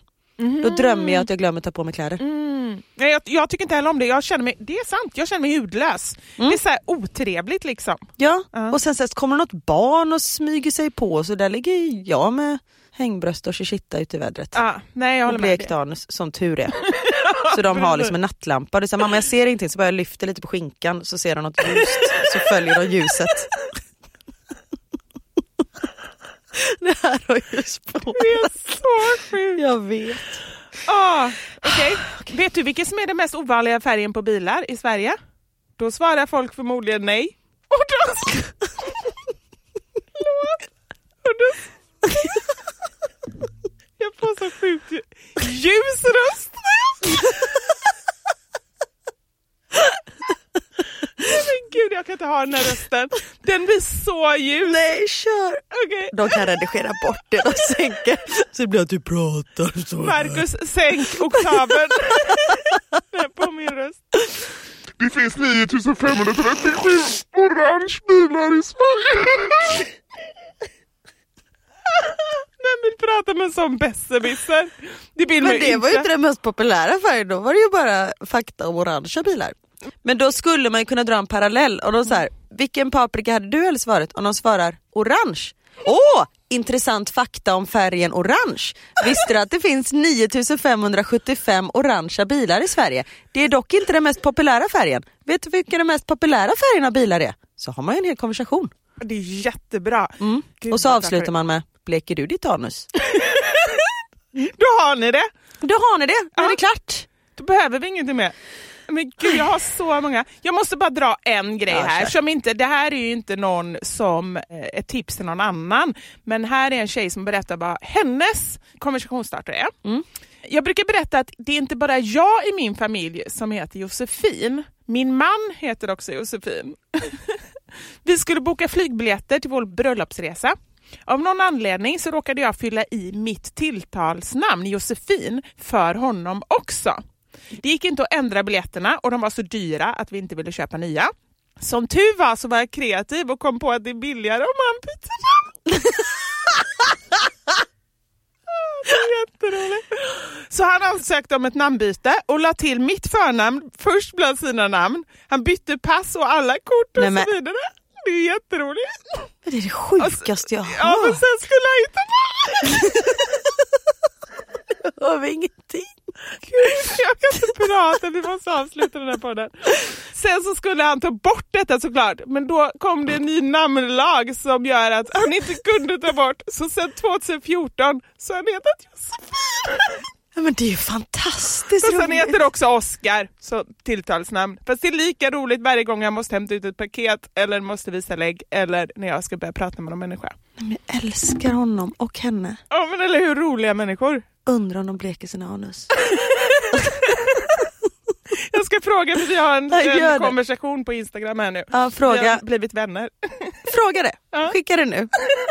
Då drömmer jag att jag glömmer ta på mig kläder. Mm. Nej, jag, jag tycker inte heller om det. Jag känner mig, det är sant, jag känner mig hudlös. Det är så här otrevligt liksom. Ja, Ja. och sen så kommer något barn och smyger sig på så där ligger jag med hängbröst och shishita ute i vädret. Ah, nej, jag och håller med. blekt anus, som tur är. *laughs* Så de har liksom en nattlampa. Det är här, mamma jag ser ingenting så bara jag lyfter lite på skinkan så ser de något ljust så följer de ljuset. *laughs* Det här har ju spår. Det är så sjukt. Jag vet. Ah, okej. Vet du vilken som är den mest ovanliga färgen på bilar i Sverige? Då svarar folk förmodligen nej. Och då... *laughs* Och då... *laughs* Jag får så sjukt lju- ljus röst. Nej, Men gud, jag kan inte ha den här rösten. Den blir så ljus. Nej kör. Okej. De kan redigera bort det de sänker. Så det blir att du pratar så. Marcus, sänk oktaven *laughs* på min röst. Det finns 9537 orange bilar i Sverige. *laughs* Vem vill prata med en sån besserwisser? Det vill man Men det var ju inte den mest populära färgen, då var det ju bara fakta om orangea bilar. Men då skulle man ju kunna dra en parallell och då så här, vilken paprika hade du helst svarat? Om de svarar orange. Åh, intressant fakta om färgen orange. Visste du att det finns 9575 orangea bilar i Sverige? Det är dock inte den mest populära färgen. Vet du vilken den mest populära färgen av bilar är? Så har man ju en hel konversation. Det är jättebra. Mm. Och så avslutar man med, bleker du ditt anus? *laughs* Då har ni det. Då har ni det, då är Ja. det klart. Då behöver vi ingenting mer. Men gud, jag har så många. Jag måste bara dra en grej här. Som inte, det här är ju inte någon som eh, ett tips till någon annan. Men här är en tjej som berättar vad hennes konversationsstartare är. Mm. Jag brukar berätta att det är inte bara jag i min familj som heter Josefin. Min man heter också Josefin. *laughs* Vi skulle boka flygbiljetter till vår bröllopsresa. Av någon anledning så råkade jag fylla i mitt tilltalsnamn Josefin för honom också. Det gick inte att ändra biljetterna och de var så dyra att vi inte ville köpa nya. Som tur var så var jag kreativ och kom på att det är billigare om man byter namn. *laughs* Jätteroligt. Så han ansökte om ett namnbyte och la till mitt förnamn först bland sina namn. Han bytte pass och alla kort och Nej, så vidare. Det är jätteroligt. Det är det sjukaste jag Ja, men sen skulle han hitta på. hör vi ingenting. desperat att vi måste avsluta den här podden. Sen så skulle han ta bort detta såklart, men då kom det en ny namnlag som gör att han inte kunde ta bort. Så sen 2014 så har han hetat Josefin. Ja, men det är ju fantastiskt Och sen roligt. heter också Oscar så tilltalsnamn. Fast det är lika roligt varje gång jag måste hämta ut ett paket eller måste visa lägg eller när jag ska börja prata med någon människa. Men Jag älskar honom och henne. Ja men eller hur roliga människor. Undrar om de bleker sin anus. *laughs* Jag ska fråga för vi har en, en det. konversation på Instagram här nu. Ja, Vi fråga, har blivit vänner. *laughs* fråga det. Ja. Skicka det nu.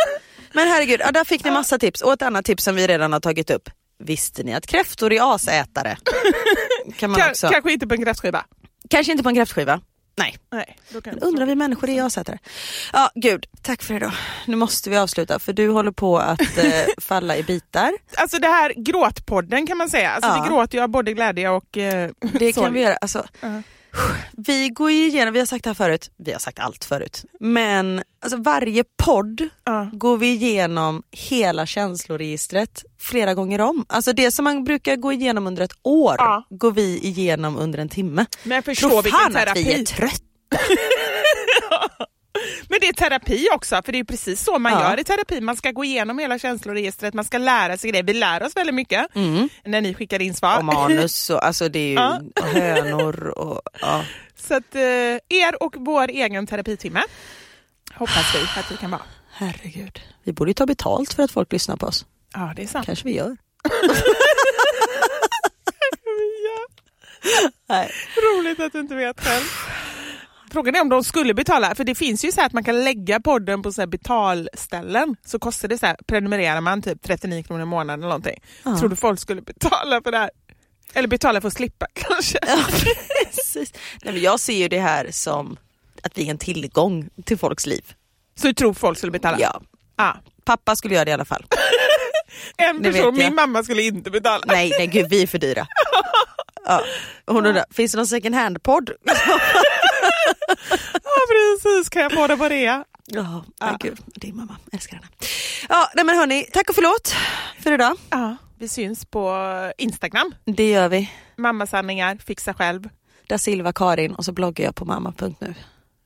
*laughs* Men herregud, ja, där fick ni massa tips. Och ett annat tips som vi redan har tagit upp. Visste ni att kräftor är asätare? *laughs* Kan man också. Kanske inte på en kräftskiva. Kanske inte på en kräftskiva. Nej, Nej, kan men undrar vi människor är asätare? Ja, gud, tack för idag. Nu måste vi avsluta för du håller på att eh, *laughs* falla i bitar. Alltså det här gråtpodden kan man säga. Alltså Ja. vi gråter ju av både glädje och eh, Det kan sorg. vi göra. Alltså, Ja. Vi går ju igenom, vi har sagt det här förut, vi har sagt allt förut, men alltså varje podd Ja. går vi igenom hela känsloregistret flera gånger om. Alltså det som man brukar gå igenom under ett år Ja. går vi igenom under en timme. Men förstå Tro vilken fan att terapi. vi är trötta. *laughs* Men det är terapi också, för det är precis så man Ja. gör i terapi. Man ska gå igenom hela känsloregistret, man ska lära sig grejer. Vi lär oss väldigt mycket när ni skickar in svar. Och manus och alltså det är ju *laughs* Ja. hönor och ja. Så att eh, er och vår egen terapitimme hoppas vi att vi kan vara. Herregud. Vi borde ju ta betalt för att folk lyssnar på oss. Ja, det är sant. Kanske vi gör. *laughs* Nej. Roligt att du inte vet själv. Frågan är om de skulle betala, för det finns ju så här att man kan lägga podden på så här betalställen. Så kostar det så här, prenumererar man typ 39 kronor i månaden eller någonting. Ja. Tror du folk skulle betala för det här? Eller betala för att slippa *laughs* kanske? Ja, precis. Nej, men jag ser ju det här som att vi är en tillgång till folks liv. Så du tror folk skulle betala? Ja. Ja. Pappa skulle göra det i alla fall. *laughs* En person, min mamma skulle inte betala. Nej, nej gud vi är för dyra. Ja. Hon undrar, *laughs* finns det någon second hand-podd? Ja precis, kan jag få det på rea? Ja, ja. gud, din mamma, älskar henne. Ja, nej men hörni, tack och förlåt för idag. Ja, vi syns på Instagram. Det gör vi. Mammasanningar, fixa själv. Da Silva Karin och så bloggar jag på mamma.nu.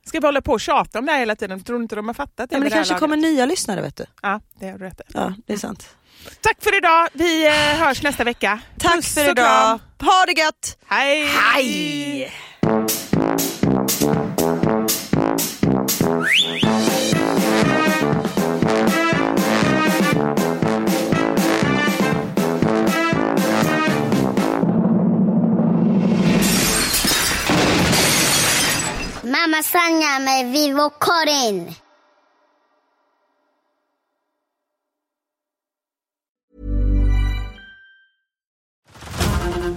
Ska vi hålla på och tjata om det här hela tiden? Tror du inte de har fattat det? Ja, men det kanske laget? kommer nya lyssnare vet du. Ja, det har du rätt i. Ja, det är sant. Tack för idag. Vi eh, hörs nästa vecka. Tack Puss för idag. Ha det gött! Hej! Hej! Mamma Sanja med Vivo Karin.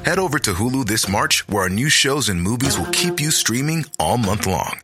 Head over to Hulu this March, where our new shows and movies will keep you streaming all month long.